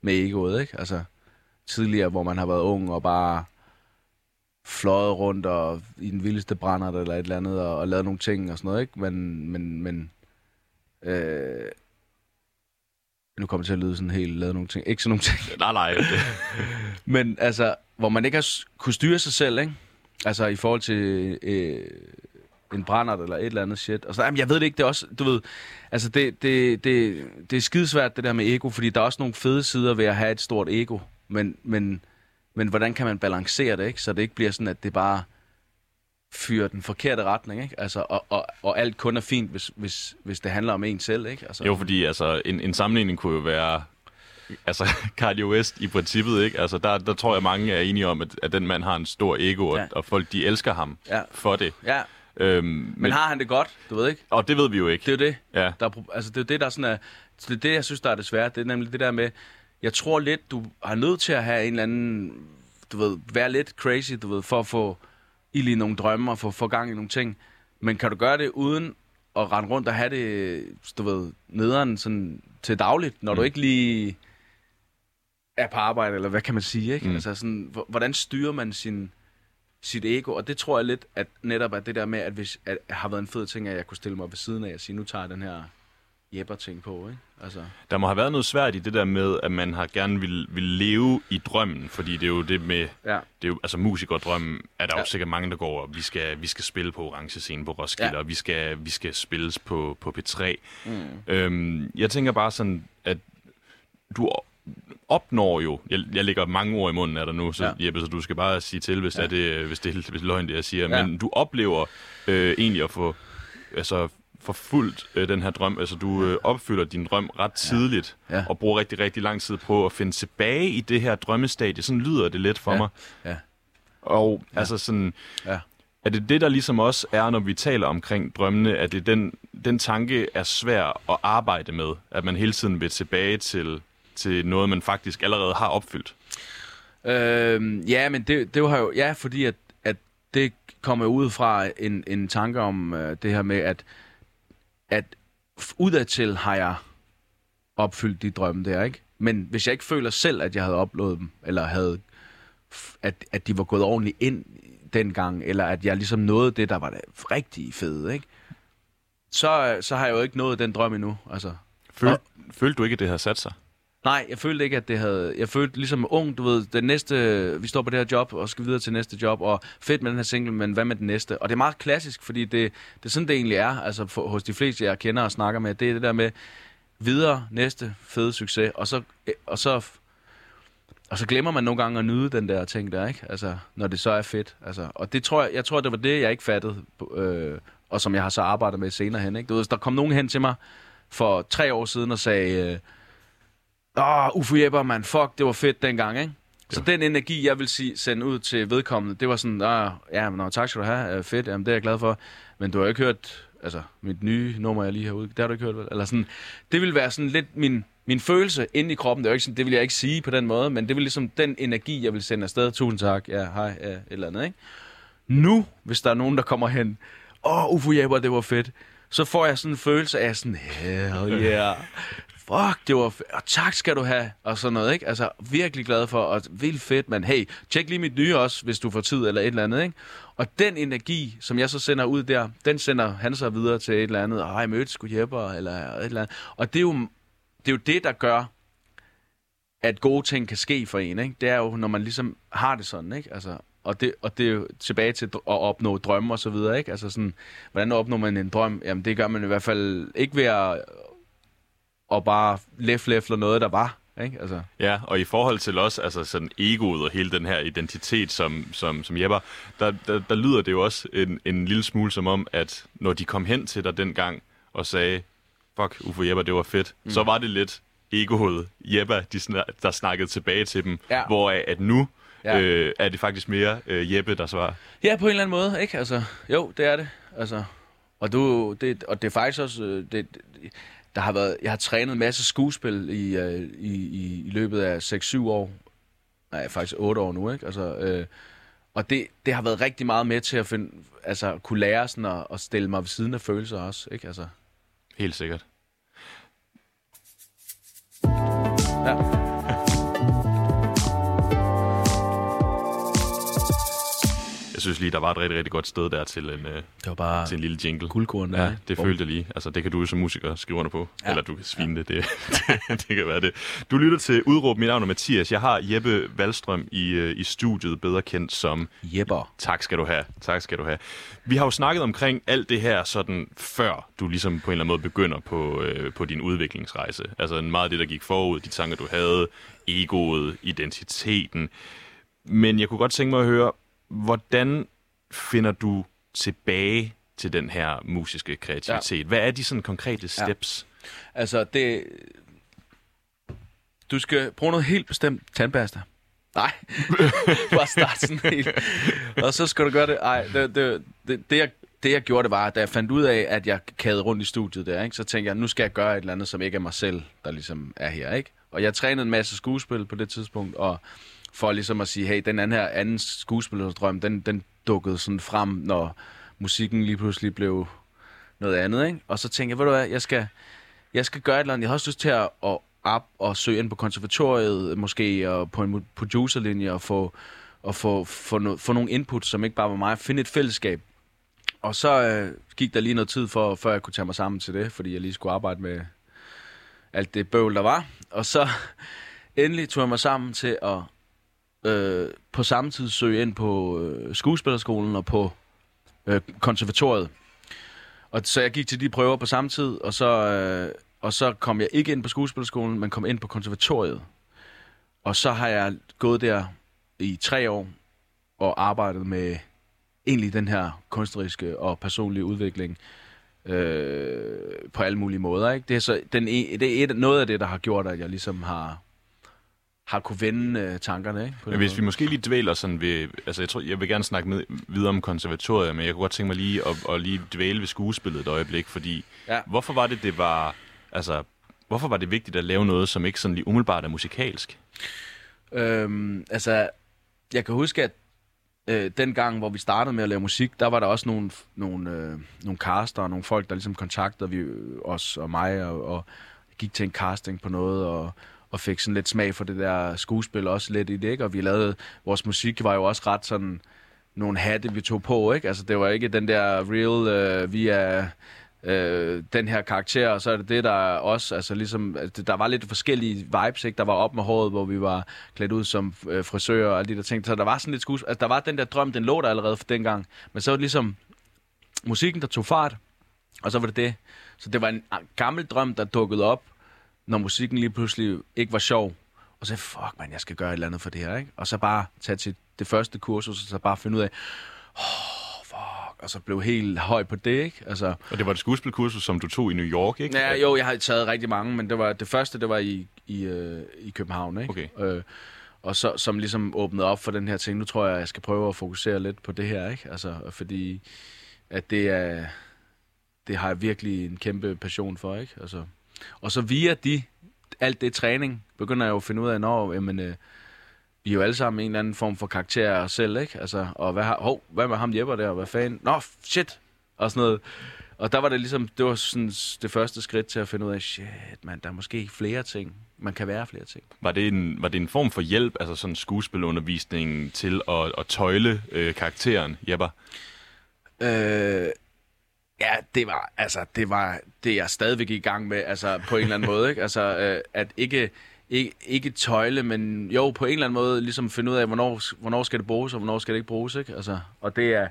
med egoet, ikke? Altså, tidligere, hvor man har været ung og bare fløjet rundt og i den vildeste brænder eller et eller andet og, og lavet nogle ting og sådan noget, ikke? Men, men, men øh, nu kommer det til at lyde sådan helt, lavet nogle ting, ikke sådan nogle ting, Nej, nej. Det, (laughs) men altså, hvor man ikke har kunne styre sig selv, ikke? Altså i forhold til øh, en brændert eller et eller andet shit. Og så, jamen, jeg ved det ikke, det er også, du ved, altså det, det, det, det er skidesvært det der med ego, fordi der er også nogle fede sider ved at have et stort ego, men, men, men hvordan kan man balancere det, ikke? Så det ikke bliver sådan, at det bare fyrer den forkerte retning, ikke? Altså, og, og, og alt kun er fint, hvis, hvis, hvis det handler om en selv, ikke? Altså, jo, fordi altså, en, en sammenligning kunne jo være... Altså, (laughs) Kanye West i princippet, ikke? Altså, der, der tror jeg, mange er enige om, at, at den mand har en stor ego, og, Ja. og folk, de elsker ham Ja. for det. Ja, Øhm, men, men, har han det godt, du ved ikke? og det ved vi jo ikke. Det er jo det. Ja. Der er, altså, det er jo det, der sådan er... Det er det, jeg synes, der er det svære. Det er nemlig det der med... Jeg tror lidt, du har nødt til at have en eller anden... Du ved, være lidt crazy, du ved, for at få ild i nogle drømme og få, få gang i nogle ting. Men kan du gøre det uden at rende rundt og have det, du ved, nederen sådan til dagligt, når mm. du ikke lige er på arbejde, eller hvad kan man sige, ikke? Mm. Altså sådan, hvor- hvordan styrer man sin, sit ego? Og det tror jeg lidt, at netop er det der med, at hvis at har været en fed ting, at jeg kunne stille mig ved siden af og sige, nu tager jeg den her Jepper-ting på, ikke? Altså, Der må have været noget svært i det der med, at man har gerne vil, vil leve i drømmen, fordi det er jo det med, ja. det er jo, altså musikerdrømmen, er der ja. Jo sikkert mange, der går, og vi skal, vi skal spille på orange scene på Roskilde, ja. Og vi skal, vi skal spilles på, på P3. Mm. Øhm, jeg tænker bare sådan, at du opnår jo, jeg, jeg lægger mange ord i munden af dig nu, så, Ja. Jeppe, så du skal bare sige til, hvis, Ja. ja. det, hvis, det, hvis det er løgn, det jeg siger. Ja. Men du oplever øh, egentlig at få altså, forfulgt øh, den her drøm. Altså, du øh, opfylder din drøm ret tidligt, Ja. og bruger rigtig, rigtig lang tid på at finde tilbage i det her drømmestadie. Sådan lyder det lidt for Ja. mig. Ja. Og altså sådan, Ja. er det det, der ligesom også er, når vi taler omkring drømmene, at det den, den tanke er svær at arbejde med, at man hele tiden vil tilbage til, til noget, man faktisk allerede har opfyldt? Øhm, ja, men det, det var jo, ja, fordi at, at det kommer ud fra en, en tanke om øh, det her med, at, at udadtil har jeg opfyldt de drømme der, ikke? Men hvis jeg ikke føler selv, at jeg havde opnået dem, eller havde, at, at de var gået ordentligt ind dengang, eller at jeg ligesom nåede det, der var det rigtig fede, ikke? Så, så har jeg jo ikke nået den drøm endnu, altså. Føl, Og- følte du ikke, at det havde sat sig? Nej, jeg følte ikke, at det havde... Jeg følte ligesom ung, du ved, den næste... Vi står på det her job, og skal videre til næste job, og fedt med den her single, men hvad med den næste? Og det er meget klassisk, fordi det, det er sådan, det egentlig er, altså for, hos de fleste, jeg kender og snakker med, det er det der med videre, næste, fede succes, og så, og så, og så glemmer man nogle gange at nyde den der ting der, ikke? Altså, når det så er fedt. Altså, og det tror jeg, jeg tror, det var det, jeg ikke fattede, øh, og som jeg har så arbejdet med senere hen, ikke? Du ved, der kom nogen hen til mig for tre år siden og sagde... Øh, Åh, oh, Ufo Jepper, man, fuck, det var fedt dengang, ikke? Så den energi, jeg vil sige, sende ud til vedkommende, det var sådan, ah, ja, men tak skal du have, øh, fedt, jamen, det er jeg glad for. Men du har jo ikke hørt, altså, mit nye nummer, jeg lige har ude, det har du ikke hørt, vel? Eller sådan, det vil være sådan lidt min, min følelse inde i kroppen, det, er jo ikke sådan, det vil jeg ikke sige på den måde, men det vil ligesom den energi, jeg vil sende afsted, tusind tak, ja, hej, ja, et eller andet, ikke? Nu, hvis der er nogen, der kommer hen, åh, oh, Ufo Jepper, det var fedt, så får jeg sådan en følelse af sådan, hell yeah, fuck, det var f- og tak skal du have, og sådan noget, ikke? Altså, virkelig glad for, og vildt fedt, men hey, tjek lige mit nye også, hvis du får tid, eller et eller andet, ikke? Og den energi, som jeg så sender ud der, den sender han så videre til et eller andet, og jeg mødte sgu Jepper, eller et eller andet. Og det er jo det, er jo det der gør, at gode ting kan ske for en, ikke? Det er jo, når man ligesom har det sådan, ikke? Altså, og det, og det er jo tilbage til at opnå drømme og så videre, ikke? Altså sådan, hvordan opnår man en drøm? Jamen, det gør man i hvert fald ikke ved at, at bare læfle noget, der var, ikke? Altså, Ja, og i forhold til også altså sådan egoet og hele den her identitet som, som, som Jepper, der, der, der lyder det jo også en, en lille smule som om, at når de kom hen til dig dengang og sagde, fuck Ufo Jepper, det var fedt, mm. så var det lidt egoet Jepper, de snak, der snakkede tilbage til dem, Ja. hvor at nu Ja. ja. øh, er det faktisk mere øh, Jeppe, der svarer. Ja, på en eller anden måde, ikke? Altså, jo, det er det. Altså, og, du, det, og det er faktisk også... øh, Det, det, der har været, jeg har trænet en masse skuespil i, øh, i, i, i løbet af 6-7 år. Nej, faktisk 8 år nu, ikke? Altså, øh, og det, det har været rigtig meget med til at finde, altså, kunne lære sådan at, at stille mig ved siden af følelser også, ikke? Altså, Helt sikkert. ja. Jeg synes lige, der var et rigtig, rigtig godt sted der til en, øh, Det var bare til en lille jingle. guldkorn der, Ja, det Bum. følte jeg lige. Altså, det kan du jo som musiker skrive under på. Ja. Ja. Eller du kan svine det. Det, (laughs) det. det kan være det. Du lytter til Udråb. Mit navn er Mathias. Jeg har Jeppe Valstrøm i, øh, i studiet, bedre kendt som Jepper. Tak skal du have. Tak skal du have. Vi har jo snakket omkring alt det her, sådan før du ligesom på en eller anden måde begynder på, øh, på din udviklingsrejse. Altså meget af det, der gik forud, de tanker, du havde, egoet, identiteten. Men jeg kunne godt tænke mig at høre, hvordan finder du tilbage til den her musiske kreativitet? Ja. Hvad er de sådan konkrete steps? Altså, det... Du skal bruge noget helt bestemt tandpasta. Nej, (laughs) bare start sådan helt. Og så skal du gøre det. Ej, det, det, det, det, jeg, det jeg gjorde, det var, da jeg fandt ud af, at jeg kædede rundt i studiet der, ikke, så tænkte jeg, nu skal jeg gøre et eller andet, som ikke er mig selv, der ligesom er her. Ikke? Og jeg trænede en masse skuespil på det tidspunkt, og for ligesom at sige, hey, den anden her anden skuespillerdrøm, den, den dukkede sådan frem, når musikken lige pludselig blev noget andet. Ikke? Og så tænkte jeg, ved du hvad, jeg skal, jeg skal gøre et eller andet. Jeg har også lyst til at, at op og søge ind på konservatoriet, måske, og på en producerlinje, og få, og få, få, no, få nogle input, som ikke bare var mig. Finde et fællesskab. Og så øh, gik der lige noget tid, for, før jeg kunne tage mig sammen til det, fordi jeg lige skulle arbejde med alt det bøvl, der var. Og så (laughs) endelig tog jeg mig sammen til at øh, på samme tid søge ind på øh, skuespillerskolen og på øh, konservatoriet. Og så jeg gik til de prøver på samme tid, og så, øh, og så kom jeg ikke ind på skuespillerskolen, men kom ind på konservatoriet. og så har jeg gået der i tre år og arbejdet med egentlig den her kunstneriske og personlige udvikling øh, på alle mulige måder. Ikke? Det er, så, den, e, det er et, noget af det, der har gjort, at jeg ligesom har har kunne vende øh, tankerne, ikke? Men hvis måde. vi måske lige dvæler sådan ved... Altså, jeg, tror, jeg vil gerne snakke med, videre om konservatoriet, men jeg kunne godt tænke mig lige at, at lige dvæle ved skuespillet et øjeblik, fordi Ja. hvorfor var det, det var... Altså, hvorfor var det vigtigt at lave noget, som ikke sådan lige umiddelbart er musikalsk? Øhm, altså, jeg kan huske, at øh, den gang, hvor vi startede med at lave musik, der var der også nogle, nogle, øh, nogle caster og nogle folk, der ligesom kontaktede vi, øh, os og mig, og, og gik til en casting på noget, og, og fik sådan lidt smag for det der skuespil også lidt i det, ikke? Og vi lavede, vores musik var jo også ret sådan, nogle hatte, vi tog på, ikke? Altså, det var ikke den der real, øh, vi er øh, den her karakter, og så er det det, der også, altså ligesom, der var lidt forskellige vibes, ikke? Der var op med håret, hvor vi var klædt ud som øh, frisører og alle de der ting, så der var sådan lidt skuespil, altså der var den der drøm, den lå der allerede for dengang, men så var det ligesom musikken, der tog fart, og så var det det. Så det var en ah, gammel drøm, der dukkede op, når musikken lige pludselig ikke var sjov. Og så fuck man, jeg skal gøre et eller andet for det her, ikke? Og så bare tage til det første kursus, og så bare finde ud af, oh, fuck, og så blev helt høj på det, ikke? Altså, Og det var et skuespilkursus, som du tog i New York, ikke? Ja, jo, jeg har taget rigtig mange, men det var det første, det var i, i, øh, i København, ikke? Okay. Øh, og så, som ligesom åbnede op for den her ting. Nu tror jeg, jeg skal prøve at fokusere lidt på det her, ikke? Altså, fordi at det er, det har jeg virkelig en kæmpe passion for, ikke? Altså, og så via de, alt det træning, begynder jeg jo at finde ud af, når, jamen, øh, vi er jo alle sammen en eller anden form for karakter af os selv, ikke? Altså, og hvad, har, hov, hvad med ham Jepper der, hvad fanden? Nå, shit! Og sådan noget. Og der var det ligesom, det var sådan det første skridt til at finde ud af, shit, man, der er måske flere ting. Man kan være flere ting. Var det, en, var det en form for hjælp, altså sådan skuespilundervisning til at, at tøjle øh, karakteren, Jepper? Øh, ja, det var, altså, det var det, jeg stadigvæk i gang med, altså, på en eller anden måde, ikke? Altså, øh, at ikke, ikke, ikke tøjle, men jo, på en eller anden måde, ligesom finde ud af, hvornår, hvornår skal det bruges, og hvornår skal det ikke bruges, ikke? Altså, og det er,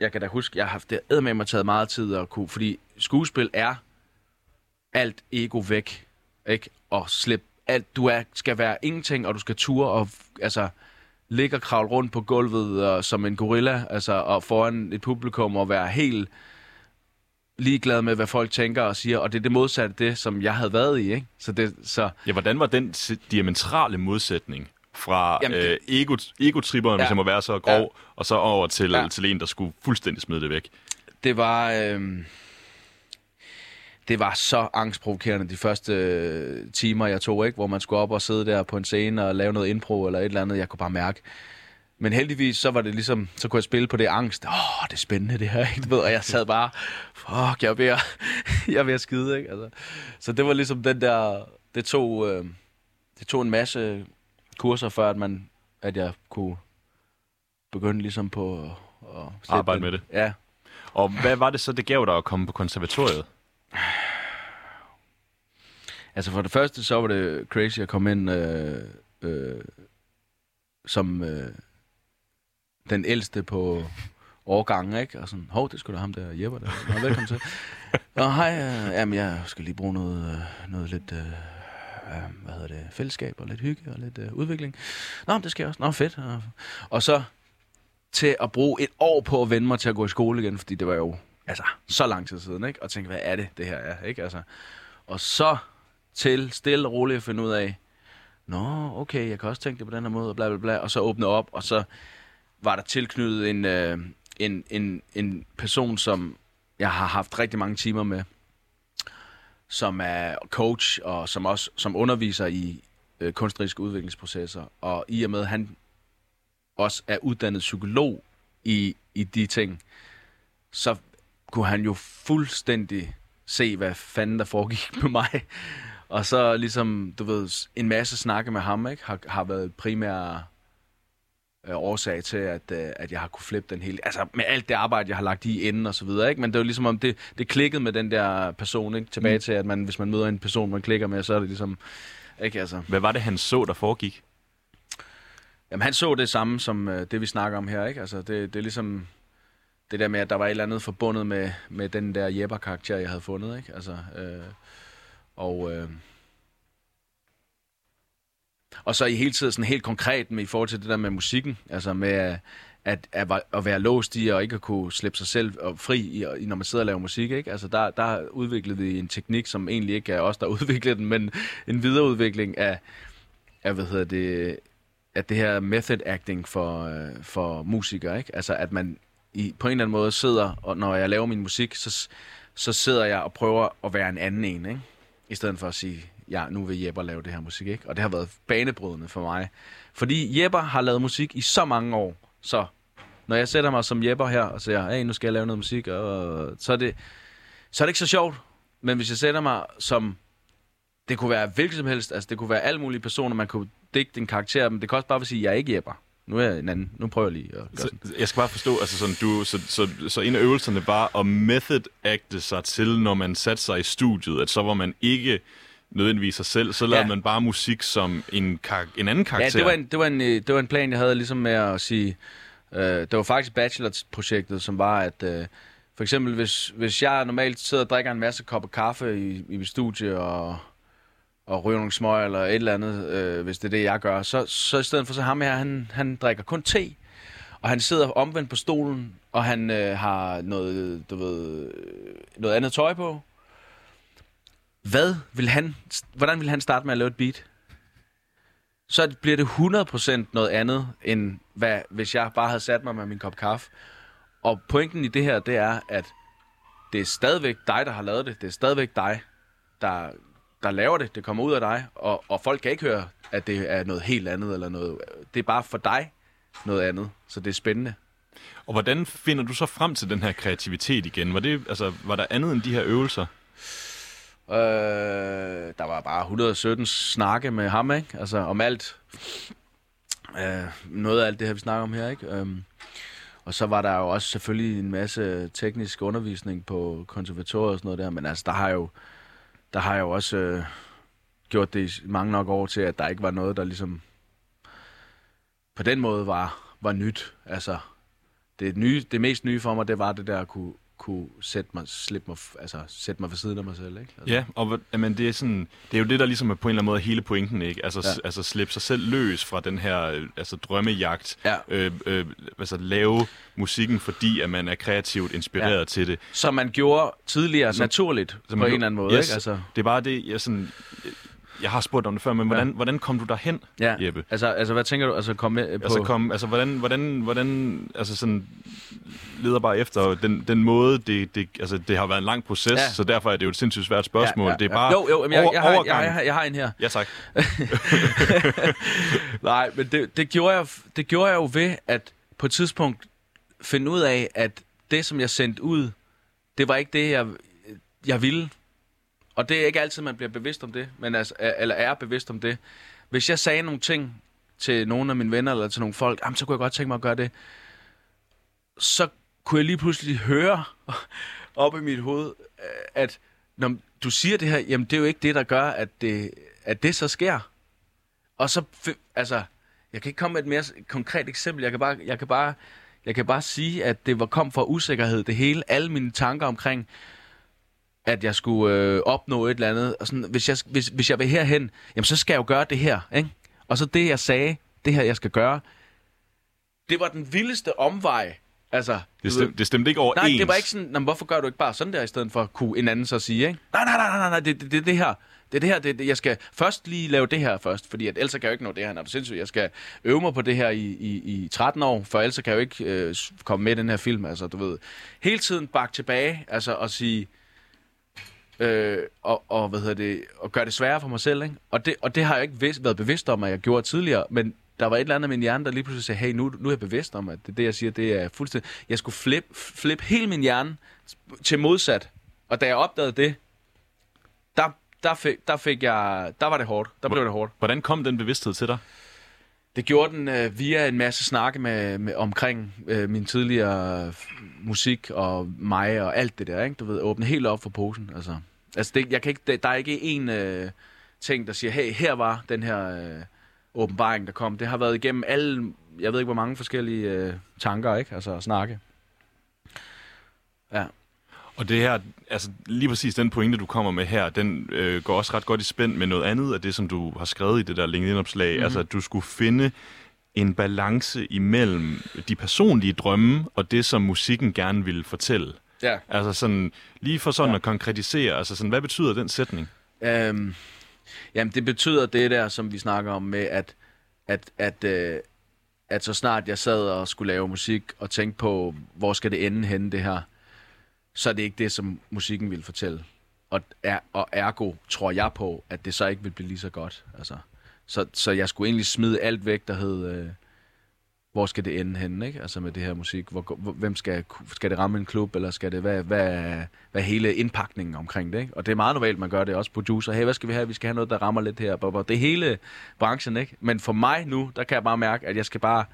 jeg kan da huske, jeg har haft det med mig taget meget tid at kunne, fordi skuespil er alt ego væk, ikke? Og slip alt, du er, skal være ingenting, og du skal ture og, altså, ligge og kravle rundt på gulvet og, som en gorilla, altså, og foran et publikum og være helt ligeglad med, hvad folk tænker og siger, og det er det modsatte det, som jeg havde været i, ikke? Så det, så, Ja, hvordan var den diametrale modsætning fra Jamen, det- øh, ego, egotripperen, ja. hvis jeg må være så grov, ja. og så over til. Ja. til en, der skulle fuldstændig smide det væk? det var, øh, det var så angstprovokerende de første øh, timer, jeg tog, ikke? Hvor man skulle op og sidde der på en scene og lave noget impro eller et eller andet, jeg kunne bare mærke. Men heldigvis, så var det ligesom, så kunne jeg spille på det angst. Åh, oh, det er spændende det her, ikke? Ved, Og jeg sad bare, fuck, jeg er ved at, (laughs) jeg er ved at skide, ikke? Altså, så det var ligesom den der, det tog, øh, det tog en masse kurser, før at, man, at jeg kunne begynde ligesom på at, at Arbejde den- med det. Ja, Og hvad var det så, det gav dig at komme på konservatoriet? Altså for det første, så var det crazy at komme ind øh, øh, som øh, den ældste på årgangen, ikke? Og sådan, hov, det skulle da ham der, Jeppe der. Nå, velkommen til. (laughs) Nå, hej, øh, jamen jeg skal lige bruge noget, øh, noget lidt, øh, hvad hedder det, fællesskab og lidt hygge og lidt øh, udvikling. Nå, men det skal jeg også. Nå, fedt. Og, og så til at bruge et år på at vende mig til at gå i skole igen, fordi det var jo altså så lang tid siden, ikke? Og tænke, hvad er det, det her er, ikke? Altså, og så til stille og roligt at finde ud af, nå, okay, jeg kan også tænke det på den her måde, og bla bla bla, og så åbne op, og så var der tilknyttet en, øh, en, en, en person, som jeg har haft rigtig mange timer med, som er coach, og som også som underviser i øh, kunstneriske udviklingsprocesser, og i og med, at han også er uddannet psykolog i, i de ting, så kunne han jo fuldstændig se, hvad fanden der foregik (laughs) med mig. Og så ligesom, du ved, en masse snakke med ham, ikke, har, har været primære øh, årsag til, at, øh, at jeg har kunne flippe den hele... Altså med alt det arbejde, jeg har lagt i inden og så videre, ikke? Men det er jo ligesom om, det, det klikkede med den der person, ikke? Tilbage mm. til, at man, hvis man møder en person, man klikker med, så er det ligesom... Ikke altså... Hvad var det, han så, der foregik? Jamen, han så det samme som øh, det, vi snakker om her, ikke? Altså, det, det er ligesom det der med, at der var et eller andet forbundet med, med den der Jepper-karakter, jeg havde fundet, ikke? Altså, øh, og... Øh, Og så i hele tiden sådan helt konkret med i forhold til det der med musikken, altså med at, at, at være låst i og ikke at kunne slippe sig selv fri, i, når man sidder og laver musik. Ikke? Altså der, der udviklede vi en teknik, som egentlig ikke er os, der (laughs) udviklede den, men en videreudvikling af, af hvad hedder det, at det her method acting for, øh, for musikere. Ikke? Altså at man i, på en eller anden måde sidder, og når jeg laver min musik, så, så sidder jeg og prøver at være en anden en. Ikke? I stedet for at sige, ja, nu vil Jepper lave det her musik. Ikke? Og det har været banebrydende for mig. Fordi Jepper har lavet musik i så mange år, så når jeg sætter mig som Jepper her og siger, hey, nu skal jeg lave noget musik, og så er det, så er det ikke så sjovt. Men hvis jeg sætter mig som, det kunne være hvilket som helst, altså det kunne være alle mulige personer, man kunne digte en karakter, men det kan også bare sige, at jeg er ikke Jepper. Nu er jeg en anden. Nu prøver jeg lige at gøre så, sådan. Jeg skal bare forstå, altså sådan, du, så, så, så en af øvelserne var at method-acte sig til, når man satte sig i studiet, at så var man ikke nødvendigvis sig selv, så lavede ja. man bare musik som en, kar- en anden karakter. Ja, det var en, det, var en, øh, det var en plan, jeg havde ligesom med at sige, øh, det var faktisk bachelorprojektet, som var, at øh, for eksempel, hvis, hvis jeg normalt sidder og drikker en masse kopper kaffe i, i mit studie, og og ryger nogle smøg eller et eller andet, øh, hvis det er det, jeg gør. Så, så i stedet for så ham her, han, han drikker kun te, og han sidder omvendt på stolen, og han øh, har noget, du ved, øh, noget andet tøj på. Hvad vil han, hvordan vil han starte med at lave et beat? Så bliver det 100% noget andet, end hvad, hvis jeg bare havde sat mig med min kop kaffe. Og pointen i det her, det er, at det er stadigvæk dig, der har lavet det. Det er stadigvæk dig, der der laver det, det kommer ud af dig, og, og folk kan ikke høre, at det er noget helt andet, eller noget, det er bare for dig noget andet, så det er spændende. Og hvordan finder du så frem til den her kreativitet igen? Var, det, altså, var der andet end de her øvelser? Øh, der var bare 117 snakke med ham, ikke? Altså om alt. Øh, noget af alt det her, vi snakker om her, ikke? Øh, og så var der jo også selvfølgelig en masse teknisk undervisning på konservatoriet og sådan noget der, men altså, der har jo der har jeg jo også øh, gjort det i mange nok år til, at der ikke var noget, der ligesom på den måde var, var nyt. Altså, det, nye, det mest nye for mig, det var det der at kunne, kunne sætte mig, slippe mig, altså, sætte mig ved siden af mig selv. Ikke? Altså. Ja, og jamen, det, er sådan, det er jo det, der ligesom er på en eller anden måde hele pointen. Ikke? Altså, ja. altså slippe sig selv løs fra den her altså, drømmejagt. Ja. Øh, øh, altså lave musikken, fordi at man er kreativt inspireret ja. til det. Som man gjorde tidligere, som, naturligt, som på en eller anden måde. Yes, ikke? Altså. Det er bare det, jeg sådan jeg har spurgt om det før, men hvordan, ja. hvordan kom du derhen, ja. Jeppe? Altså, altså, hvad tænker du? Altså, kom med på... Altså, kom, altså hvordan, hvordan, hvordan, altså sådan, leder bare efter den, den måde, det, det, altså, det har været en lang proces, ja. så derfor er det jo et sindssygt svært spørgsmål. Ja, ja, det er bare Jo, jo, jeg, over, jeg, har, jeg, jeg, jeg har en her. Ja, tak. (laughs) Nej, men det, det, gjorde jeg, det gjorde jeg jo ved, at på et tidspunkt finde ud af, at det, som jeg sendte ud, det var ikke det, jeg, jeg ville. Og det er ikke altid, man bliver bevidst om det, men altså, eller er bevidst om det. Hvis jeg sagde nogle ting til nogle af mine venner, eller til nogle folk, jamen, så kunne jeg godt tænke mig at gøre det. Så kunne jeg lige pludselig høre (laughs) op i mit hoved, øh, at når du siger det her, jamen det er jo ikke det, der gør, at det, at det så sker. Og så, altså, jeg kan ikke komme med et mere konkret eksempel. Jeg kan bare, jeg kan bare, jeg kan bare sige, at det var kom fra usikkerhed, det hele. Alle mine tanker omkring, at jeg skulle øh, opnå et eller andet. Og sådan, hvis, jeg, hvis, hvis jeg vil herhen, jamen så skal jeg jo gøre det her. Ikke? Og så det, jeg sagde, det her, jeg skal gøre, det var den vildeste omvej. Altså, det, stem, det stemte ikke overens. Nej, det var ikke sådan, hvorfor gør du ikke bare sådan der, i stedet for kunne en anden så sige, ikke? Nej, nej, nej, nej, nej, det er det, det, det her. Det er det her, det, det, jeg skal først lige lave det her først, fordi at ellers kan jeg jo ikke nå det her, når du sindssygt. Jeg skal øve mig på det her i, i, i 13 år, for ellers kan jeg jo ikke øh, komme med i den her film. Altså, du ved, hele tiden bakke tilbage, altså og sige, øh, og, og, hvad hedder det, og gøre det sværere for mig selv. Ikke? Og, det, og det har jeg ikke vidst, været bevidst om, at jeg gjorde tidligere, men der var et eller andet med min hjerne, der lige pludselig sagde, hey, nu, nu er jeg bevidst om, at det, det jeg siger, det er fuldstændig... Jeg skulle flippe flip hele min hjerne til modsat. Og da jeg opdagede det, der, der, fik, der, fik jeg, der var det hårdt. Der blev det hårdt. Hvordan kom den bevidsthed til dig? Det gjorde den øh, via en masse snakke med, med omkring øh, min tidligere musik og mig og alt det der, ikke? Du ved, åbne helt op for posen, altså. Altså, det, jeg kan ikke, der er ikke en øh, ting, der siger, hey, her var den her øh, åbenbaring, der kom. Det har været igennem alle, jeg ved ikke, hvor mange forskellige øh, tanker, ikke? Altså, snakke. Ja. Og det her, altså lige præcis den pointe, du kommer med her, den øh, går også ret godt i spænd med noget andet af det, som du har skrevet i det der LinkedIn-opslag. Mm-hmm. Altså, at du skulle finde en balance imellem de personlige drømme og det, som musikken gerne ville fortælle. Ja. Altså sådan, lige for sådan ja. at konkretisere, altså sådan, hvad betyder den sætning? Øhm, jamen, det betyder det der, som vi snakker om med, at, at, at, øh, at så snart jeg sad og skulle lave musik og tænkte på, hvor skal det ende henne, det her, så er det ikke det, som musikken vil fortælle. Og, er, og ergo tror jeg på, at det så ikke vil blive lige så godt. Altså, så, så jeg skulle egentlig smide alt væk, der hed, øh, hvor skal det ende henne, ikke? Altså med det her musik. Hvor, hvor, hvem skal, skal det ramme en klub, eller skal det, hvad, hvad, hvad hele indpakningen omkring det, ikke? Og det er meget normalt, man gør det også. Producer, hey, hvad skal vi have? Vi skal have noget, der rammer lidt her. Det er hele branchen, ikke? Men for mig nu, der kan jeg bare mærke, at jeg skal bare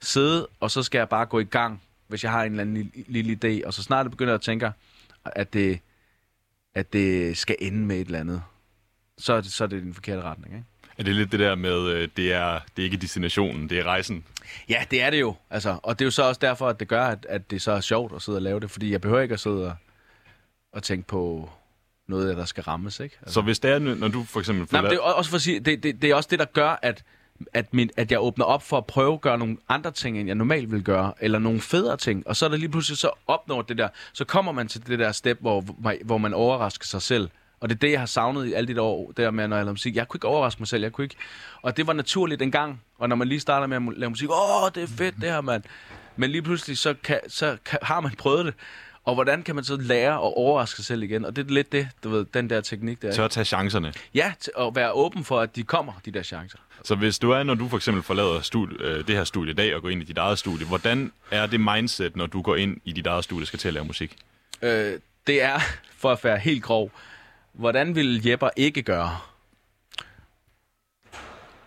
sidde, og så skal jeg bare gå i gang, hvis jeg har en eller anden lille, lille idé. Og så snart jeg begynder at tænke, at det, at det skal ende med et eller andet, så er det, så er det den forkerte retning, ikke? Er det lidt det der med, øh, det, er, det er ikke destinationen, det er rejsen? Ja, det er det jo. Altså, og det er jo så også derfor, at det gør, at, at det så er sjovt at sidde og lave det. Fordi jeg behøver ikke at sidde og, og tænke på noget, der skal rammes. Ikke? Altså. Så hvis det er, når du for eksempel... Nej, det er også for at sige, det, det, det er også det, der gør, at, at, min, at jeg åbner op for at prøve at gøre nogle andre ting, end jeg normalt vil gøre, eller nogle federe ting, og så er der lige pludselig så opnår det der, så kommer man til det der step, hvor, hvor man overrasker sig selv. Og det er det, jeg har savnet i alle de år, der med, når jeg laver musik. Jeg kunne ikke overraske mig selv, jeg kunne ikke. Og det var naturligt en gang, og når man lige starter med at lave musik, åh, det er fedt det her, mand. Men lige pludselig, så, kan, så kan, har man prøvet det. Og hvordan kan man så lære at overraske sig selv igen? Og det er lidt det, du ved, den der teknik der. Så at tage chancerne. Ja, og være åben for, at de kommer, de der chancer. Så hvis du er, når du for eksempel forlader studie, øh, det her studie i dag og går ind i dit eget studie, hvordan er det mindset, når du går ind i dit eget studie og skal til at lave musik? Øh, det er, for at være helt grov, hvordan vil Jepper ikke gøre?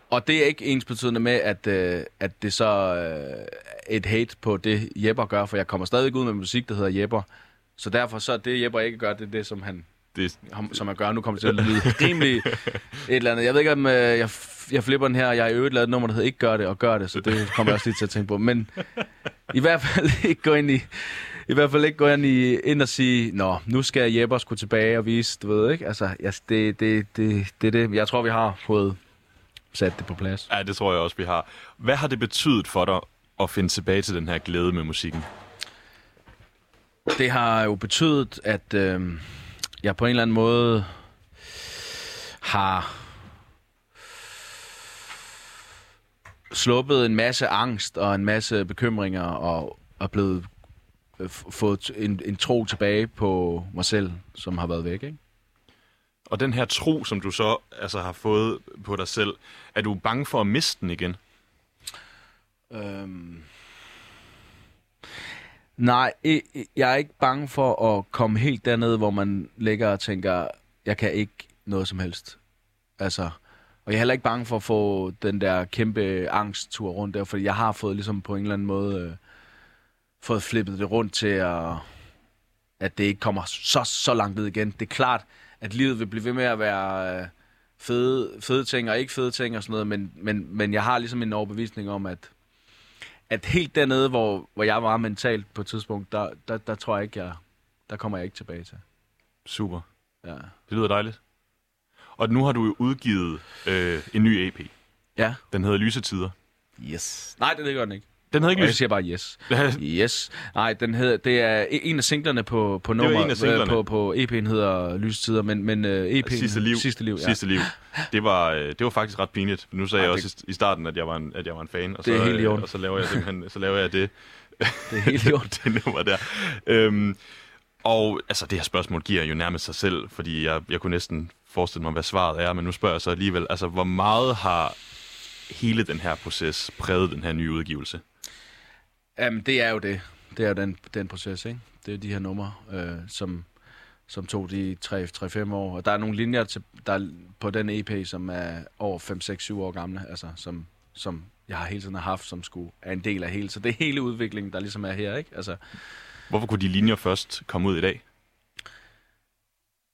Og det er ikke ens betydende med, at, øh, at det så øh, et hate på det, Jepper gør, for jeg kommer stadig ud med musik, der hedder Jepper. Så derfor så det, Jepper ikke gør, det er det, som han, det... som han gør. Nu kommer det til at lyde rimelig (laughs) et eller andet. Jeg ved ikke, om øh, jeg, jeg flipper den her, jeg har øvet lavet et nummer, der hedder Ikke gør det, og gør det, så det kommer jeg også lige til at tænke på. Men i hvert fald (laughs) ikke gå ind i i hvert fald ikke gå ind, i, ind og sige, nå, nu skal Jeppe skulle tilbage og vise, du ved ikke? Altså, yes, det, det, det, det, det. Jeg tror, vi har fået sat det på plads. Ja, det tror jeg også, vi har. Hvad har det betydet for dig at finde tilbage til den her glæde med musikken? Det har jo betydet, at øh, jeg på en eller anden måde har sluppet en masse angst og en masse bekymringer og er blevet øh, fået en, en tro tilbage på mig selv, som har været væk, ikke? Og den her tro, som du så altså, har fået på dig selv, er du bange for at miste den igen? Øhm... Nej, jeg er ikke bange for at komme helt derned, hvor man ligger og tænker, jeg kan ikke noget som helst. Altså, og jeg er heller ikke bange for at få den der kæmpe angsttur rundt der, fordi jeg har fået ligesom på en eller anden måde øh, fået flippet det rundt til, at, at det ikke kommer så, så langt ned igen. Det er klart, at livet vil blive ved med at være øh, fede, fede ting og ikke fede ting og sådan noget, men, men, men jeg har ligesom en overbevisning om, at, at helt dernede, hvor, hvor jeg var mentalt på et tidspunkt, der, der, der tror jeg ikke, jeg, der kommer jeg ikke tilbage til. Super. Ja. Det lyder dejligt. Og nu har du jo udgivet øh, en ny EP. Ja. Den hedder Lysetider. Yes. Nej, det gør den ikke. Den hedder ikke Jeg siger bare yes. (laughs) yes. Nej, den hedder, det er en af singlerne på, på nummer, en af singlerne. på, på EP'en hedder Lysetider, men, men uh, øh, EP'en Sidste Liv. Sidste Liv, ja. Sidste liv. Det var, øh, det var faktisk ret pinligt. Nu sagde Ej, jeg også det... i starten, at jeg var en, at jeg var en fan, og så, det er helt øh, og så laver jeg simpelthen, så laver jeg det. Det er helt i (laughs) det nummer der. Øhm, og altså, det her spørgsmål giver jo nærmest sig selv, fordi jeg, jeg kunne næsten forestille mig, hvad svaret er, men nu spørger jeg så alligevel, altså, hvor meget har hele den her proces præget den her nye udgivelse? Jamen, det er jo det. Det er jo den, den proces, ikke? Det er de her numre, øh, som, som tog de 3-5 år. Og der er nogle linjer til, der på den EP, som er over 5-6-7 år gamle, altså som, som jeg har hele tiden haft, som skulle er en del af hele. Så det er hele udviklingen, der ligesom er her, ikke? Altså, Hvorfor kunne de linjer først komme ud i dag?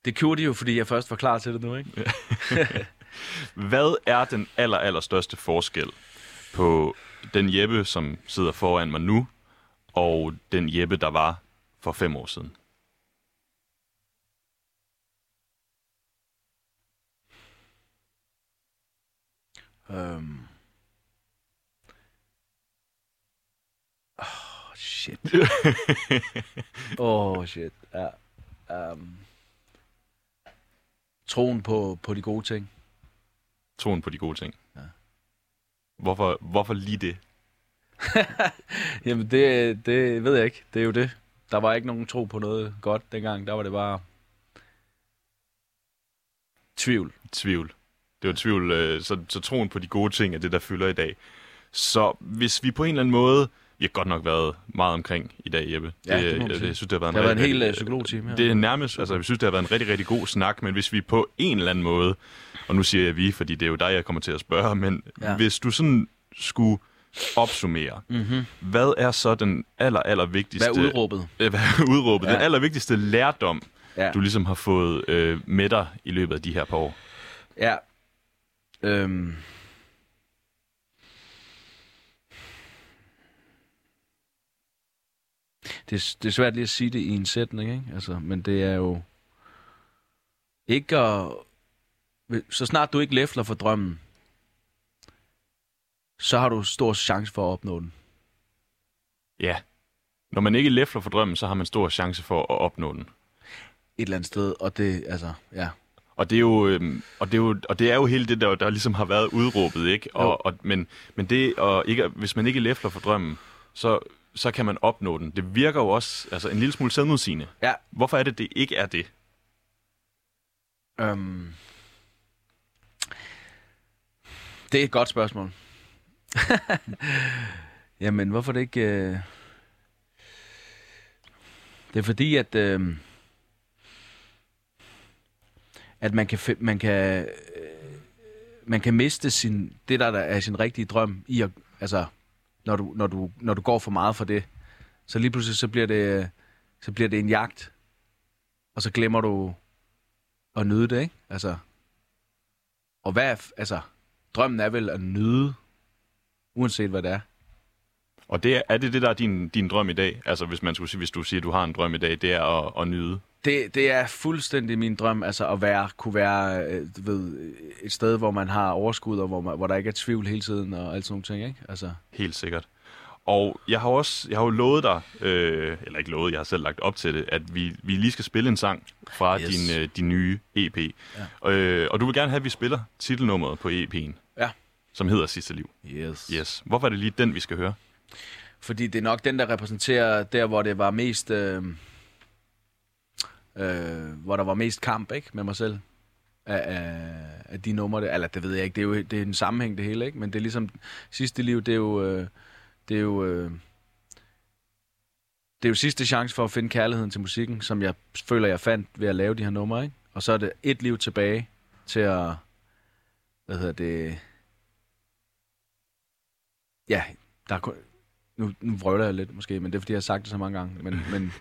Det gjorde de jo, fordi jeg først var klar til det nu, ikke? (laughs) Hvad er den aller, aller største forskel på den Jeppe, som sidder foran mig nu, og den Jeppe, der var for fem år siden. Øhm. Oh, shit. (laughs) oh, shit. Ja. Um. Troen på, på de gode ting. Troen på de gode ting. Ja. Hvorfor, hvorfor lige det? (laughs) Jamen, det, det ved jeg ikke. Det er jo det. Der var ikke nogen tro på noget godt dengang. Der var det bare tvivl. Tvivl. Det var tvivl. Øh, så, så troen på de gode ting er det, der fylder i dag. Så hvis vi på en eller anden måde... Vi har godt nok været meget omkring i dag, Jeppe. Ja, det, det jeg, sige. jeg synes, det har været en, Der var en rigtig- hel rigtig- øh, psykologtime. Det er nærmest, altså jeg synes, det har været en rigtig, rigtig god snak, men hvis vi på en eller anden måde, og nu siger jeg vi, fordi det er jo dig, jeg kommer til at spørge, men Ja. hvis du sådan skulle opsummere, Mm-hmm. hvad er så den aller, aller vigtigste... Hvad er udråbet? Øh, Hvad er udråbet? Ja. Den allervigtigste lærdom, Ja. du ligesom har fået øh, med dig i løbet af de her par år. Ja. Øhm. Det, er- det er svært lige at sige det i en sætning, ikke? Altså, men det er jo ikke at... Så snart du ikke læfler for drømmen, så har du stor chance for at opnå den. Ja. Når man ikke læfler for drømmen, så har man stor chance for at opnå den. Et eller andet sted, og det, altså, ja. Og det er jo, øhm, og det er jo, og det er jo hele det, der, der ligesom har været udråbet, ikke? Jo. Og, og, men, men det, og ikke, hvis man ikke læfler for drømmen, så, så kan man opnå den. Det virker jo også altså, en lille smule selvmodsigende. Ja. Hvorfor er det, det ikke er det? Øhm. Det er et godt spørgsmål. (laughs) Jamen, hvorfor det ikke... Øh... Det er fordi, at... Øh... At man kan, man kan, øh... man kan miste sin, det, der, der er sin rigtige drøm i at, altså, når du, når, du, når du går for meget for det. Så lige pludselig, så bliver det, så bliver det en jagt. Og så glemmer du at nyde det, ikke? Altså, og hvad er, altså, drømmen er vel at nyde, uanset hvad det er. Og det er, er det det, der er din, din drøm i dag? Altså hvis, man skulle sige, hvis du siger, at du har en drøm i dag, det er at, at nyde. Det, det er fuldstændig min drøm, altså at være, kunne være øh, ved, et sted, hvor man har overskud, og hvor, man, hvor der ikke er tvivl hele tiden, og alt sådan nogle ting, ikke? Altså, Helt sikkert. Og jeg har også jeg har jo lovet dig, øh, eller ikke lovet, jeg har selv lagt op til det, at vi, vi lige skal spille en sang fra Yes. din, øh, din nye EP. Ja. Øh, og du vil gerne have, at vi spiller titelnummeret på EP'en, Ja. som hedder Sidste Liv. yes. Yes. Hvorfor er det lige den, vi skal høre? Fordi det er nok den, der repræsenterer der, hvor det var mest... Øh, øh, hvor der var mest kamp, ikke? Med mig selv. Af, af, af de numre, der- eller det ved jeg ikke, det er jo det er en sammenhæng det hele, ikke? Men det er ligesom, sidste liv, det er jo, øh, det er jo, øh, det er jo sidste chance for at finde kærligheden til musikken, som jeg føler, jeg fandt ved at lave de her numre, ikke? Og så er det et liv tilbage til at, hvad hedder det, ja, der er kun, nu, nu vrøvler jeg lidt måske, men det er fordi, jeg har sagt det så mange gange, men, men,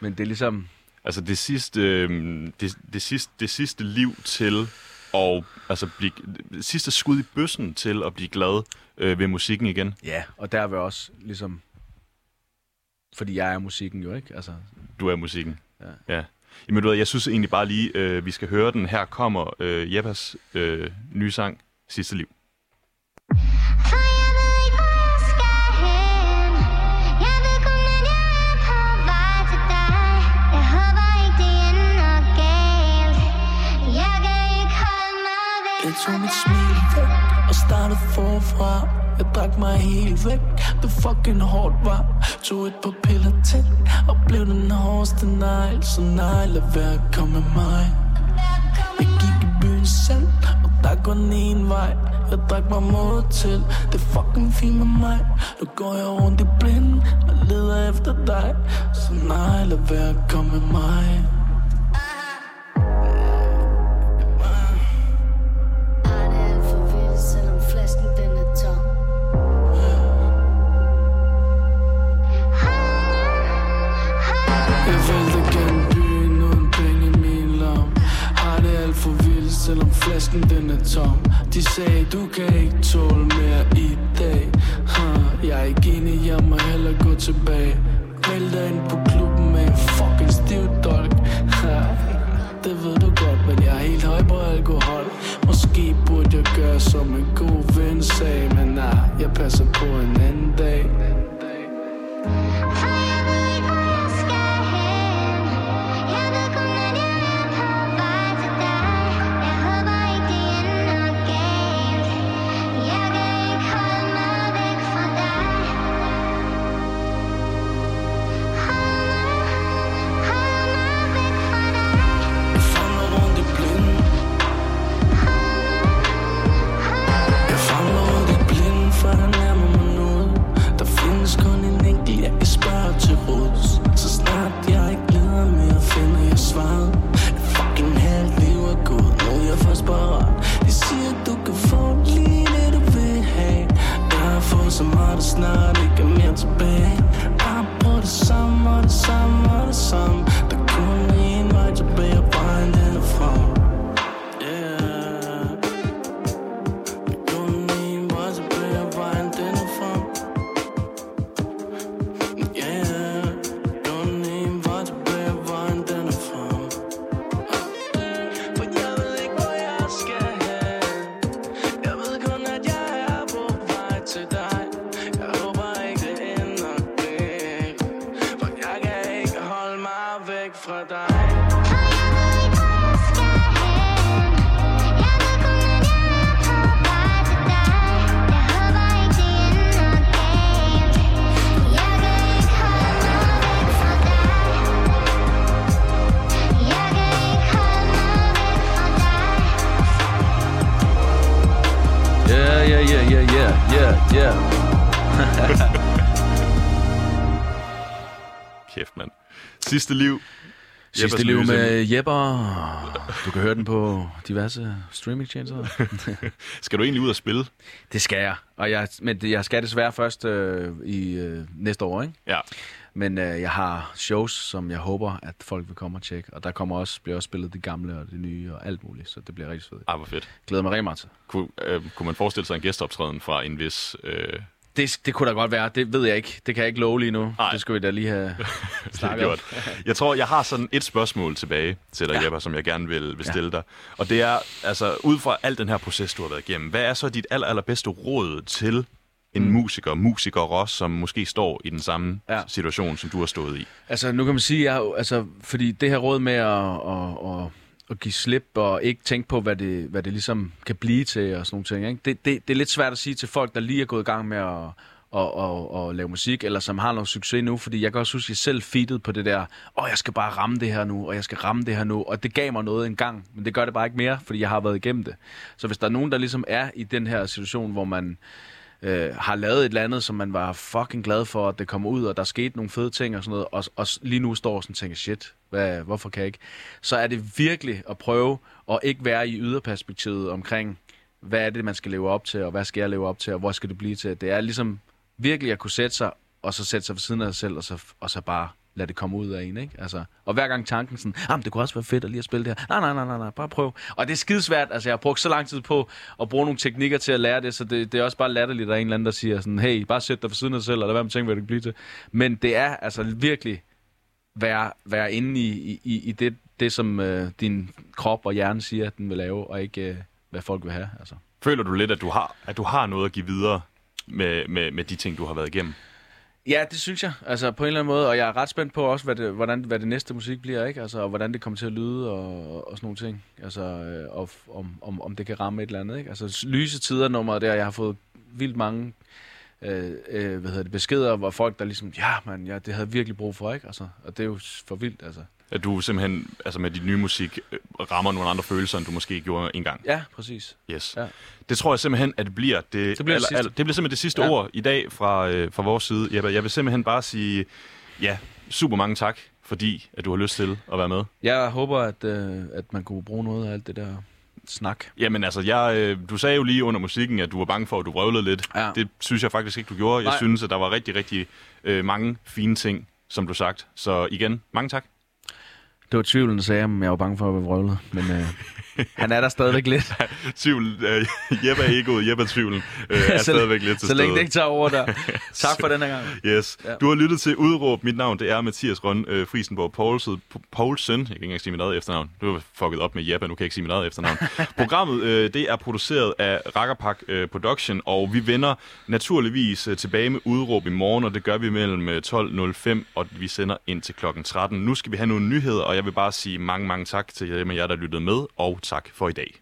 men det er ligesom, Altså det sidste, øh, det, det, sidste, det sidste liv til at altså blive, det sidste skud i bøssen til at blive glad øh, ved musikken igen. ja, og der vil også ligesom, fordi jeg er musikken jo, ikke? Altså, Du er musikken. Ja. ja. Jamen, du ved, jeg synes egentlig bare lige, øh, vi skal høre den. Her kommer øh, Jeppas øh, nye sang, Sidste Liv. Jeg tog mit smil væk og startede forfra. Jeg drak mig helt væk, det fucking hårdt var. Tog et par piller til og blev den hårdeste negl. Så nej, lad være at komme med mig. Jeg gik i byen selv, og der går den ene vej. Jeg drak mig mod til, det fucking fint med mig. Nu går jeg rundt i blind og leder efter dig. Så nej, lad være at komme med mig. Flasken den er tom De sagde, du kan ikke tåle mere i dag huh. Jeg er ikke enig, jeg må hellere gå tilbage Vælter ind på klubben med en fucking stiv dolk huh. Det ved du godt, men jeg er helt høj på alkohol Måske burde jeg gøre som en god ven sagde Men nej, jeg passer på en anden dag (laughs) Kæft, mand. Sidste liv. Sidste Jeppers liv med Jepper. Du kan høre den på diverse streamingtjenester. (laughs) Skal du egentlig ud og spille? Det skal jeg. Og jeg, men jeg skal desværre først øh, i øh, næste år, ikke? Ja. Men øh, jeg har shows, som jeg håber, at folk vil komme og tjekke. Og der kommer også, bliver også spillet det gamle og det nye og alt muligt. Så det bliver rigtig fedt. Ah, hvor fedt. Glæder mig rigtig meget til. Kunne, øh, kunne man forestille sig en gæsteoptræden fra en vis... Øh, Det, det kunne da godt være. Det ved jeg ikke. Det kan jeg ikke love lige nu. Nej. Det skal vi da lige have (laughs) snakket om. Jeg tror, jeg har sådan et spørgsmål tilbage til dig, ja. Jeppe, som jeg gerne vil, vil stille dig. Og det er, altså, ud fra al den her proces, du har været igennem, hvad er så dit aller, allerbedste råd til en mm. musiker, musiker også, som måske står i den samme Ja. ja. situation, som du har stået i? Altså, nu kan man sige, jeg, altså, fordi det her råd med at, at, at, at give slip og ikke tænke på, hvad det, hvad det ligesom kan blive til og sådan nogle ting, ikke? Det, det, det er lidt svært at sige til folk, der lige er gået i gang med at, og, og, og lave musik, eller som har noget succes nu, fordi jeg kan også huske, at jeg selv feedede på det der, åh, jeg skal bare ramme det her nu, og jeg skal ramme det her nu, og det gav mig noget en gang, men det gør det bare ikke mere, fordi jeg har været igennem det. Så hvis der er nogen, der ligesom er i den her situation, hvor man øh, har lavet et eller andet, som man var fucking glad for, at det kom ud, og der skete nogle fede ting og sådan noget, og, og lige nu står og sådan og tænker, shit, hvad, hvorfor kan jeg ikke? Så er det virkelig at prøve at ikke være i yderperspektivet omkring, hvad er det, man skal leve op til, og hvad skal jeg leve op til, og hvor skal det blive til? Det er ligesom virkelig at kunne sætte sig, og så sætte sig ved siden af sig selv, og så, og så bare lad det komme ud af en, ikke? Altså, og hver gang tanken sådan, ah, det kunne også være fedt at lige at spille det her. Nej, nej, nej, nej, nej, bare prøv. Og det er skidesvært, altså jeg har brugt så lang tid på at bruge nogle teknikker til at lære det, så det, det er også bare latterligt, at der er en eller anden, der siger sådan, hey, bare sæt dig for siden af dig selv, og hvad man tænker, hvad det kan blive til. Men det er altså virkelig være, være inde i, i, i det, det, som øh, din krop og hjerne siger, at den vil lave, og ikke øh, hvad folk vil have. Altså. Føler du lidt, at du har, at du har noget at give videre med, med, med de ting, du har været igennem? Ja, det synes jeg. Altså på en eller anden måde, og jeg er ret spændt på også, hvad det, hvordan, hvad det næste musik bliver, ikke? Altså, og hvordan det kommer til at lyde og, og sådan nogle ting. Altså, øh, og om, om, om det kan ramme et eller andet, ikke? Altså, lyse tider nummeret der, jeg har fået vildt mange øh, øh, hvad hedder det, beskeder, hvor folk der ligesom, ja, man, ja, det havde virkelig brug for, ikke? Altså, og det er jo for vildt, altså. At du simpelthen altså med dit nye musik øh, rammer nogle andre følelser, end du måske gjorde engang? Ja, præcis. Yes. Ja. Det tror jeg simpelthen, at det bliver det, Det bliver det sidste. det bliver simpelthen det sidste Ja. ja. ord i dag fra, øh, fra vores side. Jeg, jeg vil simpelthen bare sige, ja, super mange tak, fordi at du har lyst til at være med. Jeg håber, at, øh, at man kunne bruge noget af alt det der snak. Jamen altså, jeg, øh, du sagde jo lige under musikken, at du var bange for, at du vrøvlede lidt. Ja. Det synes jeg faktisk ikke, du gjorde. Jeg Nej. synes, at der var rigtig, rigtig øh, mange fine ting, som du sagt. Så igen, mange tak. Det var tvivlen, der sagde, om jeg var bange for at være vrøvlet. Men øh, (laughs) han er der stadigvæk lidt. (laughs) Tvivl, øh, Jeppe er egoet, Jeppe er tvivlen. Øh, er (laughs) så, stadigvæk lidt til så længe det ikke tager over der. (laughs) Tak for den her gang. Yes. Ja. Du har lyttet til Udråb. Mit navn det er Mathias Røn øh, Friesenborg Poulsen. Poulsen. Jeg kan ikke engang sige mit eget efternavn. Du har fucket op med Jeppe, nu kan jeg ikke sige mit eget efternavn. Programmet øh, det er produceret af Rakkerpak øh, Production, og vi vender naturligvis øh, tilbage med Udråb i morgen, og det gør vi mellem øh, 12.05, og vi sender ind til klokken 13. Nu skal vi have nogle nyheder, og jeg vil bare sige mange, mange tak til dem af jer, der lyttede med, og tak for i dag.